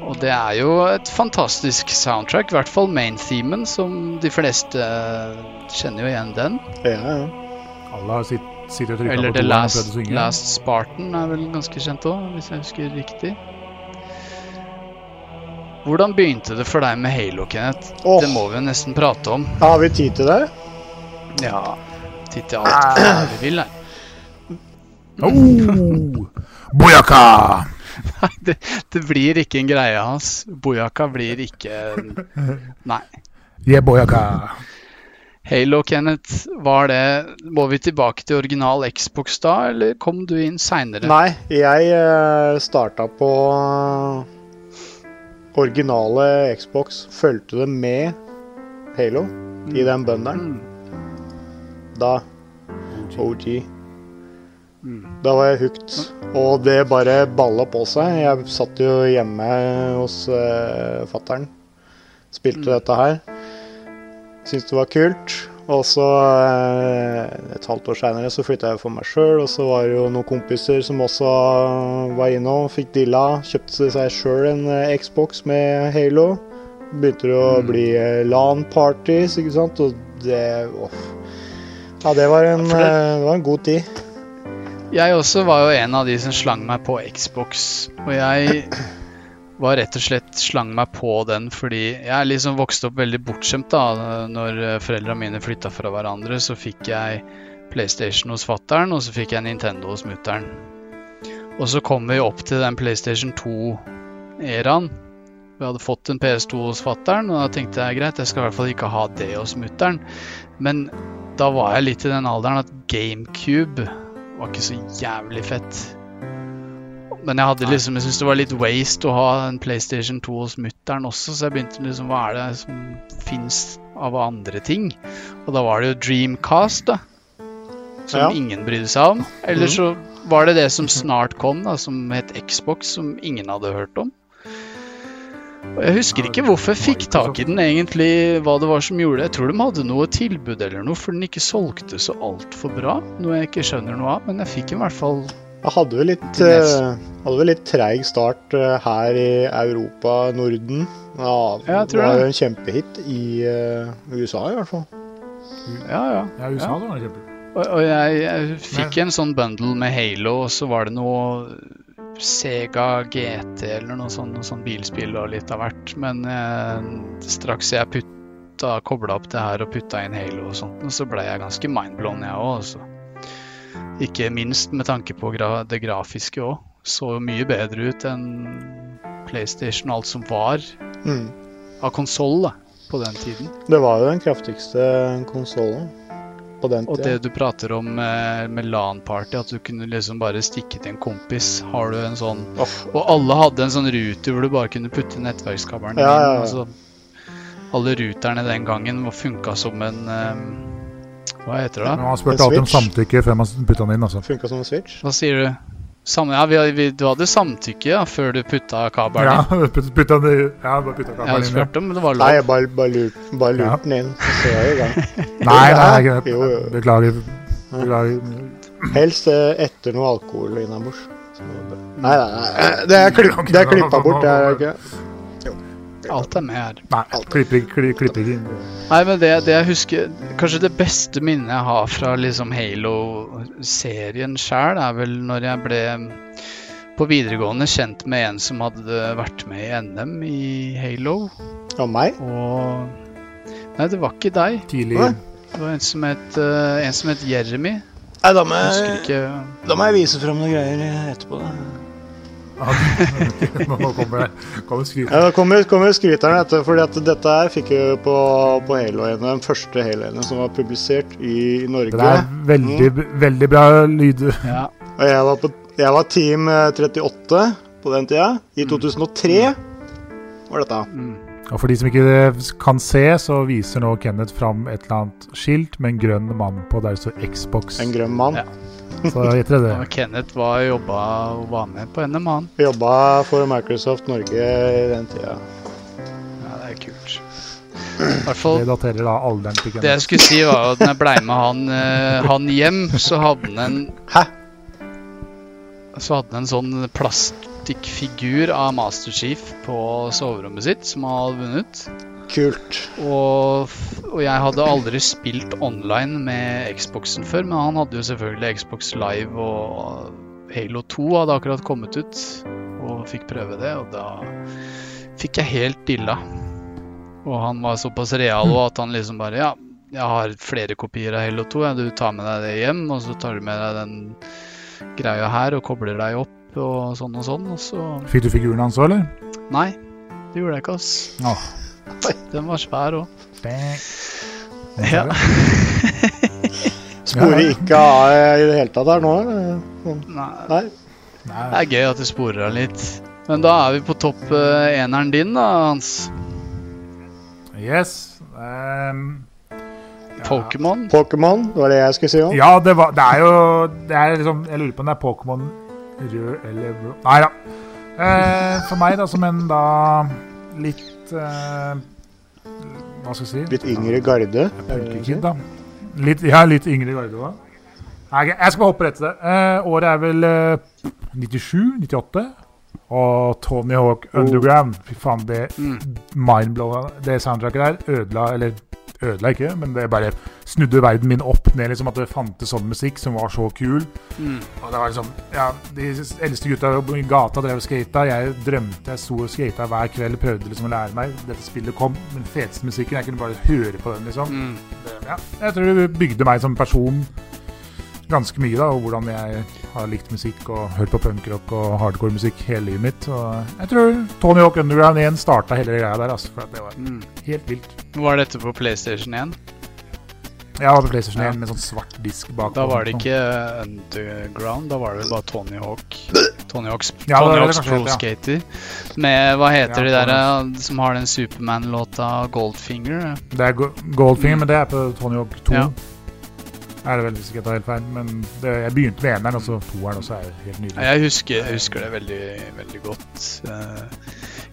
Og det er jo et fantastisk soundtrack, i hvert fall main-themen, som de fleste eh, kjenner jo igjen den. ja, ja. Alle har sitt, sitter og Eller på The toeren og Last. Last Spartan er vel ganske kjent òg, hvis jeg husker riktig. Hvordan begynte det for deg med Halo, Kenneth? Åh. Det må vi jo nesten prate om. Har vi tid til det? Ja, Tid til *clears throat* alt vi vil her. Oh, Boyaka! Nei, det, det blir ikke en greie hans. Bojaka blir ikke Nei. Yeah, boyaka. Halo, Kenneth, var det Må vi tilbake til original Xbox da, eller kom du inn seinere? Nei, jeg uh, starta på originale Xbox. Fulgte det med Halo i den bøndelen. Da OG. Da var jeg hooked. Og det bare balla på seg. Jeg satt jo hjemme hos uh, fattern. Spilte dette her. Syntes det var kult. Og så eh, et halvt år seinere så flytta jeg for meg sjøl, og så var det jo noen kompiser som også var innom, fikk dilla. Kjøpte seg sjøl en eh, Xbox med Halo. Begynte det å bli eh, LAN-parties, ikke sant, og det åh. Ja, det var, en, det var en god tid. Jeg også var jo en av de som slang meg på Xbox. Og jeg var rett og slett slang meg på den fordi jeg liksom vokste opp veldig bortskjemt da. Når foreldrene mine flytta fra hverandre, så fikk jeg PlayStation hos fattern, og så fikk jeg Nintendo hos mutter'n. Og så kom vi opp til den PlayStation 2-æraen. Vi hadde fått en PS2 hos fattern, og da tenkte jeg greit, jeg skal i hvert fall ikke ha det hos mutter'n. Men da var jeg litt i den alderen at GameCube var ikke så jævlig fett. Men jeg hadde liksom, jeg syntes det var litt waste å ha en PlayStation 2 hos mutter'n også, så jeg begynte liksom Hva er det som fins av andre ting? Og da var det jo Dreamcast, da. Som Ja. ingen brydde seg om. Eller så var det det som snart kom, da, som het Xbox, som ingen hadde hørt om. Og Jeg husker ikke hvorfor jeg fikk tak i den, egentlig, hva det var som gjorde det. Jeg tror de hadde noe tilbud eller noe, for den ikke solgte så altfor bra. Noe jeg ikke skjønner noe av, men jeg fikk i hvert fall Jeg hadde vel litt, eh, hadde vel litt treig start eh, her i Europa, Norden. Ja, jeg tror det var jo en kjempehit i eh, USA i hvert fall. Ja, ja. Ja, USA Ja. det var kjempe. Og, og jeg, jeg fikk en sånn bundle med Halo, og så var det noe Sega GT eller noe sånt, noe sånt bilspill og litt av hvert. Men eh, straks jeg putta, kobla opp det her og putta inn Halo og sånt, så ble jeg ganske mindblown, jeg òg. Altså. Ikke minst med tanke på gra det grafiske òg. Så mye bedre ut enn PlayStation og alt som var Mm. av konsoll på den tiden. Det var jo den kraftigste konsollen på den Og det du prater om med, med LAN-party, at du kunne liksom bare stikke til en kompis. Har du en sånn oh. Og alle hadde en sånn ruter hvor du bare kunne putte nettverkskabelen Ja, ja, ja. inn. Altså, alle ruterne den gangen funka som en um, Hva heter det? Da? man spurte alltid om samtykke før man putta den inn. altså. Funka som en switch. Hva sier du? Samme, ja, vi, vi, du hadde samtykke ja, før du putta kabelen Ja, inn. *laughs* putta ja, bare putta kabelen inn. ja. spurte om det var lov. Nei, jeg bare, bare lurte bare lurt Ja. den inn. Så er jeg i gang. *laughs* Nei, nei, nei, greit. det. Jo, jo. Beklager. Beklager. Helst eh, etter noe alkohol innabords. Det. Nei, nei, nei. Det er, klipp, det er klippa bort. Det er ikke Alt er med her. Nei, klipper klipper. Nei, men det, det jeg husker Kanskje det beste minnet jeg har fra liksom Halo-serien sjæl, er vel når jeg ble på videregående kjent med en som hadde vært med i NM i Halo. Og meg? Og Nei, det var ikke deg. Tidlig Det var en som het, eh, en som het Jeremy. Nei, da må Jeg jeg, ikke da må jeg vise fram noen greier etterpå. Da. Nå kommer kommer skryteren. Ja, da kommer, kommer skryteren etter, fordi at dette her fikk jeg på, på Halo-ene, den første Halo-ene som var publisert i Norge. Det er veldig, veldig bra lyd. Ja. Og jeg var, på, jeg var Team eh, 38 på den tida. I 2003 var dette. Mm. Og for de som ikke kan se, så viser nå Kenneth fram et eller annet skilt med en grønn mann på der det står Xbox. En grønn mann. Ja. Så jeg gjetter det. Og Kenneth var jobba og var med på NM, han. Jobba for Microsoft Norge i den tida. Ja, det er kult. *clears throat* Hvertfall, Det daterer da alderen til Kenneth. Det jeg skulle si, var at når jeg blei med han, eh, han hjem, så hadde han en Hæ? Så hadde han en sånn plastikkfigur av Master Chief på soverommet sitt, som han hadde vunnet. Kult. Og, og jeg hadde aldri spilt online med Xboxen før, men han hadde jo selvfølgelig Xbox Live, og Halo 2 hadde akkurat kommet ut, og fikk prøve det, og da fikk jeg helt dilla. Og han var såpass real og at han liksom bare Ja, jeg har flere kopier av Halo 2, ja, du tar med deg det hjem, og så tar du med deg den greia her og kobler deg opp, og sånn og sånn, og så Fikk du figuren hans òg, eller? Nei, det gjorde jeg ikke, ass. Åh. Den var svær òg. Ja. *laughs* Sporer ikke av i det hele tatt her nå? eller? Nei, Nei. Nei. det er gøy at du sporer av litt. Men da er vi på topp eh, eneren din, da, Hans. Yes. Um, ja. Pokémon. Pokémon, det var det jeg skulle si òg. Ja, det, var, det er jo det er liksom, Jeg lurer på om det er Pokémon rød eller blå Nei da. Uh, for meg, da, som en da litt eh, Hva skal jeg si? Litt yngre garde. Punkekid, da. Litt, ja, litt yngre garde òg. Jeg skal bare hoppe rett til det. Uh, året er vel uh, 97-98. Og Tony Hawk Underground. Fy faen, det Mm. mindblowing Det soundtracket der ødela Eller ødela ikke, men det bare snudde verden min opp ned. liksom At det fantes sånn musikk som var så kul. Mm. Og det var liksom Ja, de eldste gutta i gata drev og skata. Jeg drømte jeg sto og skata hver kveld. Prøvde liksom å lære meg. Dette spillet kom. Den feteste musikken. Jeg kunne bare høre på den, liksom. Mm. Det, ja, jeg tror det bygde meg som person ganske mye, da, og hvordan jeg har likt musikk og hørt på punkrock og hardcore musikk hele livet mitt. Og jeg tror Tony Hawk Underground 1 starta hele greia der, altså, for det var Mm. helt vilt. Var dette på PlayStation 1? Ja, på PlayStation Ja. 1 med sånn svart disk bak. Da var det ikke Underground, da var det bare Tony Hawk. Tony Hawks, Ja, Tony Hawks Pro ja. Skater. Med hva heter Ja, de der eh, som har den Superman-låta Goldfinger? Det er Goldfinger, Mm. men det er på Tony Hawk 2. Ja. Er det vel hvis ikke jeg tar helt feil. Men det, jeg begynte med eneren, og så toeren også er helt nydelig. Jeg husker, jeg husker det veldig, veldig godt. eh,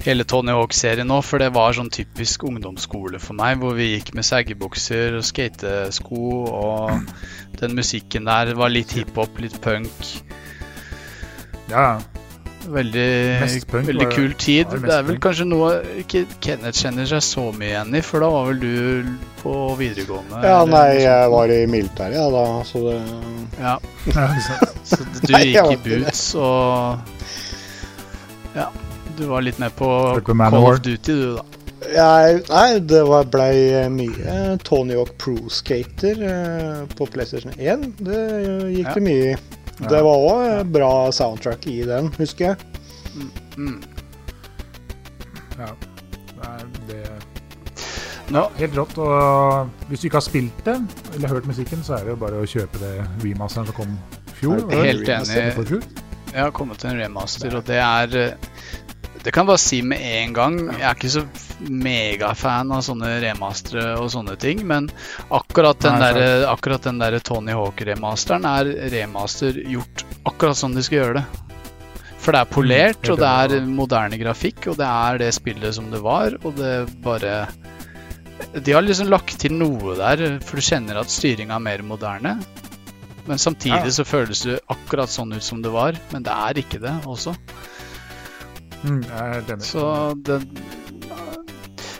hele Tony Hawk-serien nå, for det var sånn typisk ungdomsskole for meg, hvor vi gikk med saggebukser og skatesko, og den musikken der var litt hiphop, litt punk. Ja, Veldig, punk veldig kul tid. det Det er vel punk. kanskje noe ikke Kenneth kjenner seg så mye igjen i, for da var vel du på videregående? Ja, eller nei, jeg var i militæret, ja, da, så det Ja, *laughs* *laughs* så du gikk i boots og Ja, du var litt med på Call of Duty, du, da. jeg, Nei, det var, blei mye Tony Hawk Pro Skater eh, på PlayStation 1. Det gikk Ja. det mye i. Det var òg bra soundtrack i den, husker jeg. Mm. Ja. Nei, det Nå, Helt rått. Og hvis du ikke har spilt det, eller hørt musikken, så er det jo bare å kjøpe det remasteren som kom i fjor. Ja, helt enig. Jeg har kommet til en remaster, og det er eh, Det kan jeg bare si med en gang. Jeg er ikke så megafan av sånne remastere og sånne ting, men akkurat den Nei, der, akkurat den der Tony Hawk-remasteren er remaster gjort akkurat sånn de skal gjøre det. For det er polert, og det er moderne grafikk, og det er det spillet som det var, og det bare De har liksom lagt til noe der, for du kjenner at styringa er mer moderne. Men samtidig så føles det akkurat sånn ut som det var, men det er ikke det også. Mm, jeg er enig. Så det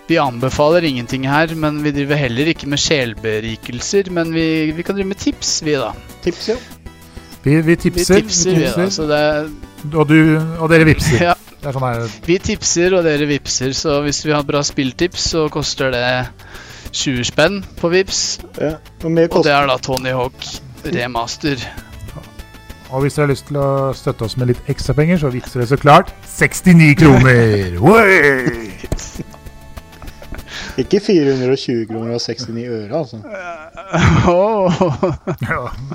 Vi anbefaler ingenting her, men vi driver heller ikke med sjelberikelser. Men vi, vi kan drive med tips, vi, da. Tips, ja. Vi, vi Vi tipser, tipser, vi, da. Så det, og, du, og dere vipser. *laughs* ja, Det er sånn her vi tipser, og dere vipser. Så hvis vi har bra spilltips, så koster det 20 spenn på Vips. ja. Og Og det er da Tony Hawk remaster. Og hvis dere har lyst til å støtte oss med litt ekstra penger, så vipser det så klart 69 kroner! *laughs* *laughs* Ikke 420 kroner og 69 øre, altså. Åh.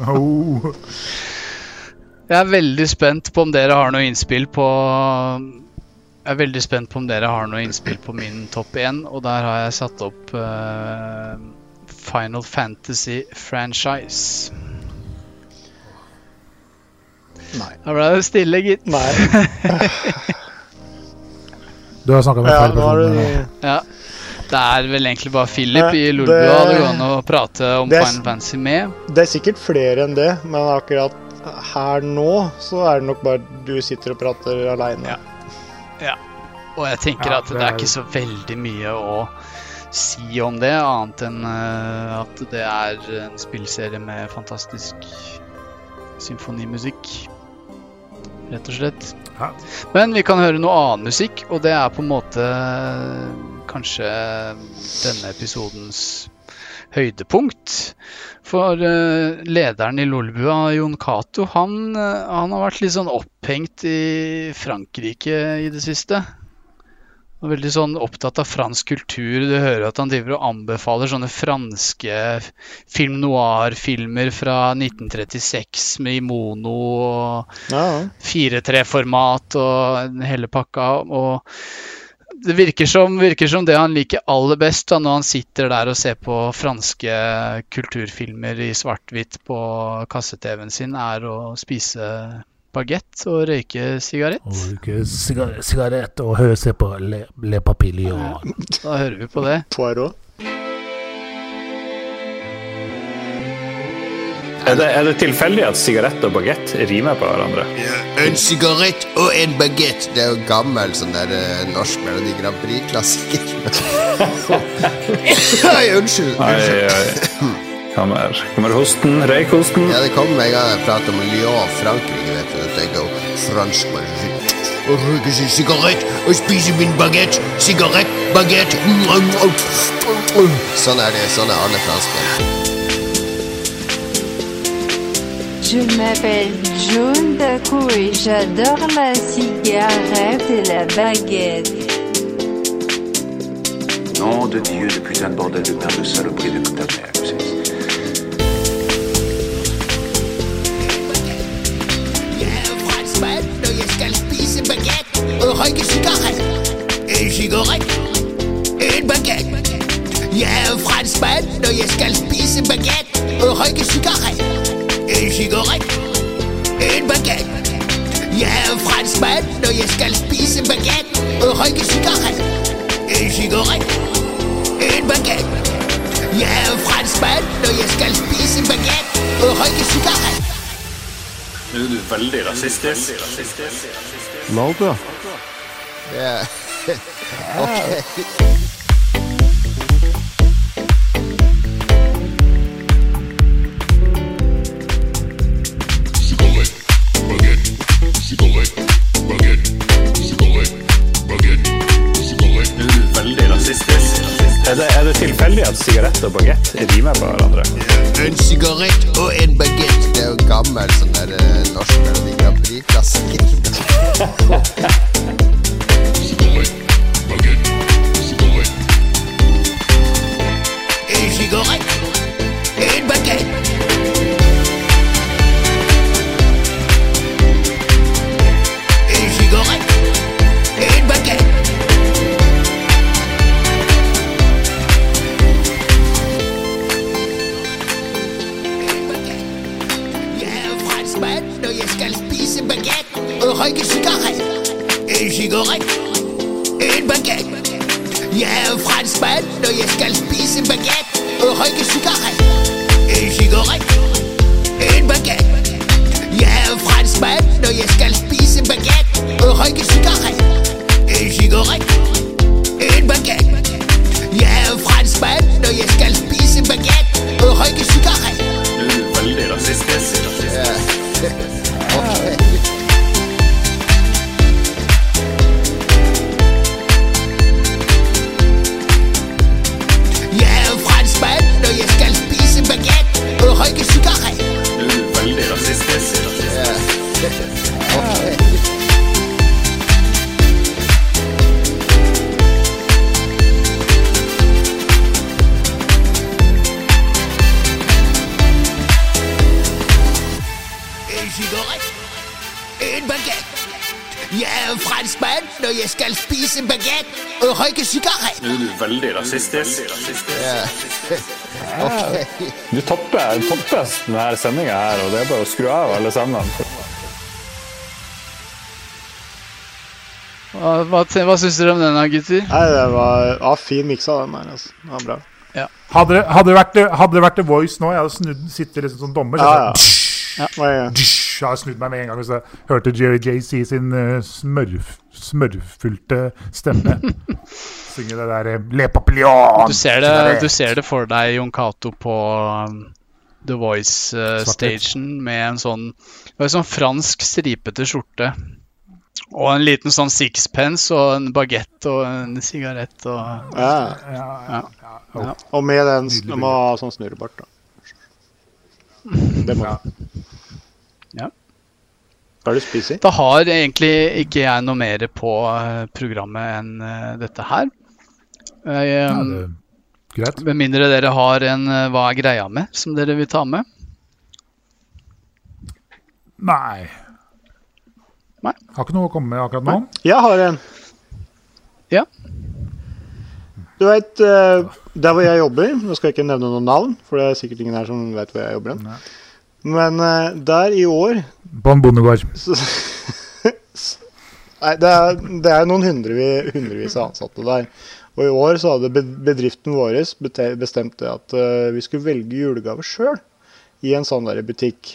Oh. Jeg er veldig spent på om dere har noe innspill på Jeg er veldig spent på om dere har noe innspill på min topp 1, og der har jeg satt opp uh, Final Fantasy franchise. Nei. Da ble det stille, gitt. Nei. *laughs* Du har snakka med Ja, feil person. Ja. Det er vel egentlig bare Philip i det- Lolbua det går an å prate om det er- Final Fantasy med. Det er sikkert flere enn det, men akkurat her nå så er det nok bare du sitter og prater aleine. Ja. Og jeg tenker Ja, at det det er er- ikke så veldig mye å si om det, annet enn eh, at det er en spillserie med fantastisk symfonimusikk. Rett og slett. Ja. Men vi kan høre noe annen musikk, og det er på en måte eh, kanskje denne episodens høydepunkt. For uh, lederen i Lolbua, Jon Cato, han, eh, han har vært litt sånn opphengt i Frankrike i det siste. Og veldig sånn opptatt av fransk kultur. Du hører at han driver og anbefaler sånne franske film noir-filmer fra 1936 med i mono og Ja, ja. 4-3-format og hele pakka. Og det virker som, virker som det han liker aller best da, når han sitter der og ser på franske kulturfilmer i svart-hvitt på kasse-TV-en sin, er å spise bagett og røyke sigarett. Og ikke sigarett og høre se på Le, Le Papillon. Da hører vi på det. Poirot. Er det, er det tilfeldig at sigarett og bagett rimer på hverandre? En sigarett og en bagett. Det er jo gammel sånn der eh, norsk Melodi Grand Prix-klassiker. *laughs* Unnskyld. unnskyld. Ai, unnskyld. Kommer, kommer hosten, Røykosten? Ja, det kommer jeg en gang jeg prater om Lyon, Frankrike. vet du. Tenker jeg jo franskmann. Å røyke sin sigarett og spise min bagett. Sigarett, bagett Sånn er det. Sånn er alle franskmenn. Je m'appelle June Daco et j'adore la cigarette et la baguette. Nom de Dieu, de putain de bordel de merde de saloperie de ta mère. Røyke sigaret, En sigarett, en baguette. Jeg er franskmann når jeg skal spise baguette. røyke sigaret, En sigarett, en baguette. Jeg er franskmann når jeg skal spise baguette. røyke sigaret, En sigarett, en baguette. Jeg er franskmann når jeg skal spise baguette. og røyke sigaret. Nå er du veldig rasistisk. Lauka. Yeah. *laughs* okay. Det, tilfeldig at sigarett og bagett rimer på hverandre? En sigarett og en bagett. Det er jo gammel sånn der eh, norsk Melodi Grand Prix-klassiker. En sigarett, en franskmann når jeg skal spise bagett og røyke sigarett. En sigarett, en bagett. Jeg er franskmann når jeg skal spise bagett og røyke sigarett. En sigarett, en Jeg er en franskmann når jeg skal spise bagett og røyke sigarett. Nå er du veldig rasistisk. *laughs* Ok. Du topper, topper denne sendinga her, og det er bare å skru av alle sammen. Hva, hva, hva syns dere om den, gutter? Nei, det var ja, fin miks av den der. Altså. Det var bra. Hadde, det- hadde, det vært, hadde det vært The Voice nå, jeg hadde snudd, sittet liksom som dommer så Ja, hadde ja. jeg- Jeg hadde snudd meg med en gang hvis jeg hørte Jerry J si sin uh, smørf, smørfylte stemme. *laughs* Synge det der eh, Le Papillon. Du ser, det, du ser det for deg, Jon Cato, på um, The Svart-hvitt. Voice-station med en sånn, en sånn fransk stripete skjorte Og en liten sånn sixpence og en bagett og en sigarett og Ja. ja. ja. Og med den må ha sånn snurrebart, da. Det må du. Ja. Hva er det du spiser? Da har egentlig ikke jeg noe mer på eh, programmet enn eh, dette her. Jeg, eh, Ja, det er greit. Med mindre dere har en eh, Hva er greia med, som dere vil ta med. Nei. Nei. Har ikke noe å komme med akkurat nå. Jeg har en. Ja. Du veit, der hvor jeg jobber Nå skal jeg ikke nevne noen navn, for det er sikkert ingen her som vet hvor jeg jobber. Nei. Men eh, der i år På en bondegård. så, *laughs* Nei, det er, det er noen hundrevis, hundrevis av ansatte der. Og i år så hadde bedriften vår bestemt det at eh, vi skulle velge julegave sjøl i en sånn der butikk.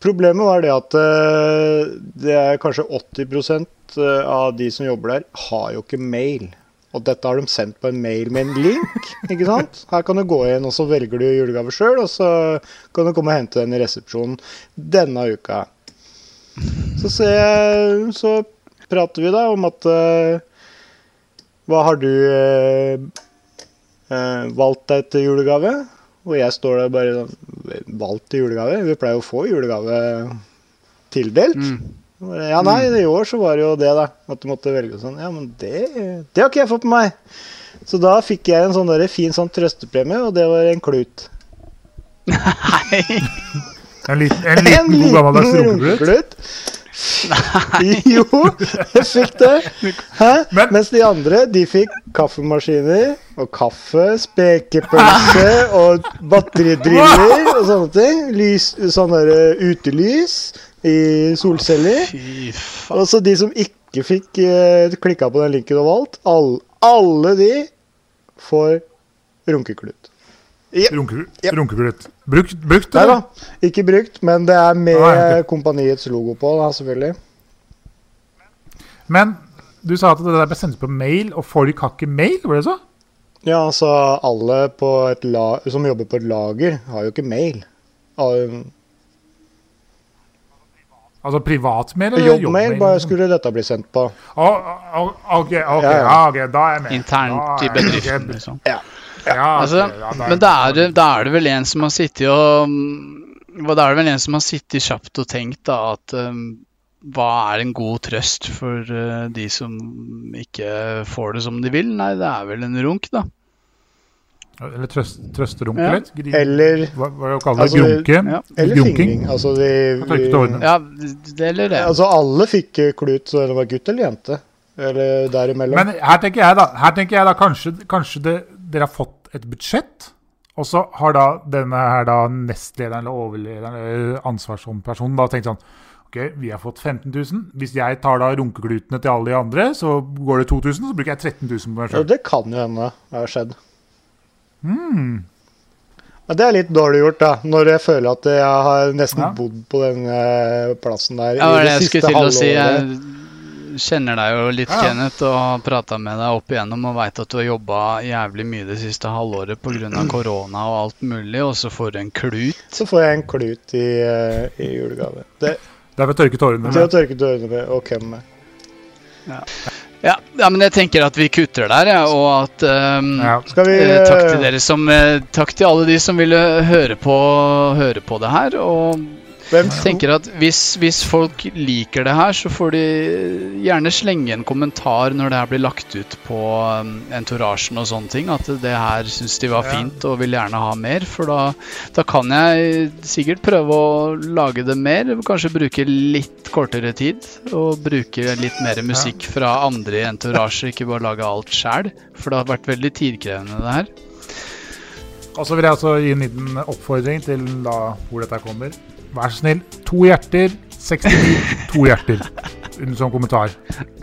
Problemet var det at eh, det er kanskje 80% av de som jobber der, har jo ikke mail. Og dette har de sendt på en mail med en link. ikke sant? Her kan du gå inn, og så velger du julegave sjøl, og så kan du komme og hente den i resepsjonen denne uka. Så, jeg, så prater vi da om at eh, Hva har du eh, valgt deg til julegave? Og jeg står der bare sånn Valgt til julegave? Vi pleier å få julegave tildelt. Ja, nei, i år så var det jo det, da. At du måtte velge sånn. Ja, men det, det har ikke jeg fått med meg. Så da fikk jeg en sånn der fin sånn trøstepremie, og det var en klut. Nei! En liten, en liten god gammeldags runkeklut. Nei. *laughs* jo, jeg fikk det. Hæ? Mens de andre de fikk kaffemaskiner og kaffe, spekepølse *laughs* og batteridriller og sånne ting. Lys, sånne der, utelys i solceller. Og så de som ikke fikk uh, klikka på den linken og valgt, all, alle de får runkeklut. Runkeklut. Runkeklut. Brukt, brukt Nei da, ikke brukt, men det er med Nei, okay. kompaniets logo på, da, selvfølgelig. Men du sa at det der ble sendt på mail, og folk har ikke mail? Var det så? Ja, altså alle på et la som jobber på et lager, har jo ikke mail. Al- Altså privatmail eller Jobbmail bare skulle dette bli sendt på. Å, å, OK, ok, Ja, ja. ja, ok, da er jeg med. Internt i bedriften, liksom. Ja. Ja, Altså, ok, ja, da men da er, det, da er det vel en som har sittet og Da er det vel en som har sittet kjapt og tenkt da at um, hva er en god trøst for uh, de som ikke får det som de vil? Nei, det er vel en runk, da. Eller trøst, trøsterunke Ja. litt? Grin. Eller Hva, hva kaller det? altså, Grunke? Ja. Eller fingring. Altså, de, tørket. Ja, det eller det. altså alle fikk klut, så det var gutt eller jente. Eller derimellom. Men her tenker jeg da, her tenker jeg da kanskje, kanskje det, dere har fått et budsjett, og så har da denne her da nestlederen eller overlederen eller ansvarspersonen da tenkt sånn Ok, vi har fått 15 000. Hvis jeg tar da runkeklutene til alle de andre, så går det 2000, så bruker jeg 13 000 på meg Ja, det kan jo hende har skjedd. Mm. Ja, det er litt dårlig gjort, da. Når jeg føler at jeg har nesten Ja. bodd på den eh, plassen der Ja, i det det siste å si. Jeg kjenner deg jo litt, Ja. Kenneth, og har prata med deg opp igjennom og veit at du har jobba jævlig mye det siste halvåret pga. *clears throat* korona og alt mulig, og så får du en klut. Så får jeg en klut i, eh, i julegave. Det, Det er ved å tørke tårene. det er å tørke tårene med og køm med. Ja, ja, men jeg tenker at vi kutter der, ja, og at um, Ja. Skal vi eh, Takk eh, til dere som eh, Takk til alle de som ville høre på, høre på det her. Og jeg tenker at hvis, hvis folk liker det her, så får de gjerne slenge en kommentar når det her blir lagt ut på entorasjen og sånne ting. At det her syns de var fint og vil gjerne ha mer. For da, da kan jeg sikkert prøve å lage det mer. Kanskje bruke litt kortere tid. Og bruke litt mer musikk fra andre i entourasje, ikke bare lage alt sjæl. For det har vært veldig tidkrevende, det her. Og så vil jeg også gi en liten oppfordring til da hvor dette kommer. Vær så snill, to hjerter, 69, to hjerter. Under sånn kommentar.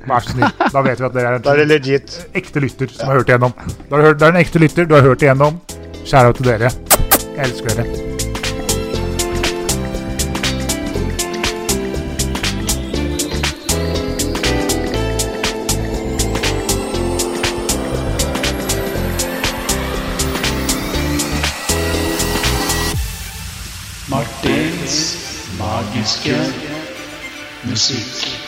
Vær så snill. Da vet vi at dere er Da er det en legit. ekte lytter som har hørt igjennom. Da har du hørt, det er en ekte lytter, du har hørt igjennom. Kjære til dere. Jeg elsker dere. Musique.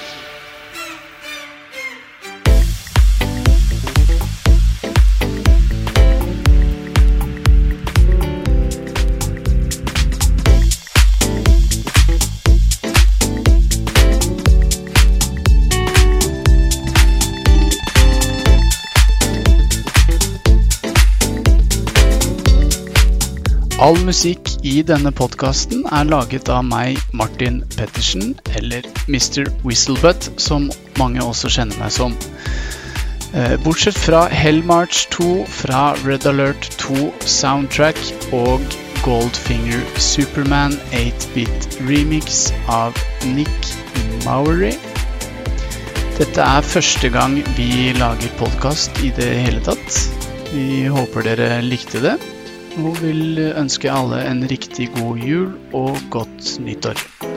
All musikk i denne podkasten er laget av meg, Martin Pettersen, eller Mr. Whistlebutt, som mange også kjenner meg som. Eh, Bortsett fra Hellmarch 2 fra Red Alert 2 Soundtrack og Goldfinger Superman 8-bit remix av Nick Mowery. Dette er første gang vi lager podkast i det hele tatt. Vi håper dere likte det, og vil ønske alle en riktig god jul og godt nyttår.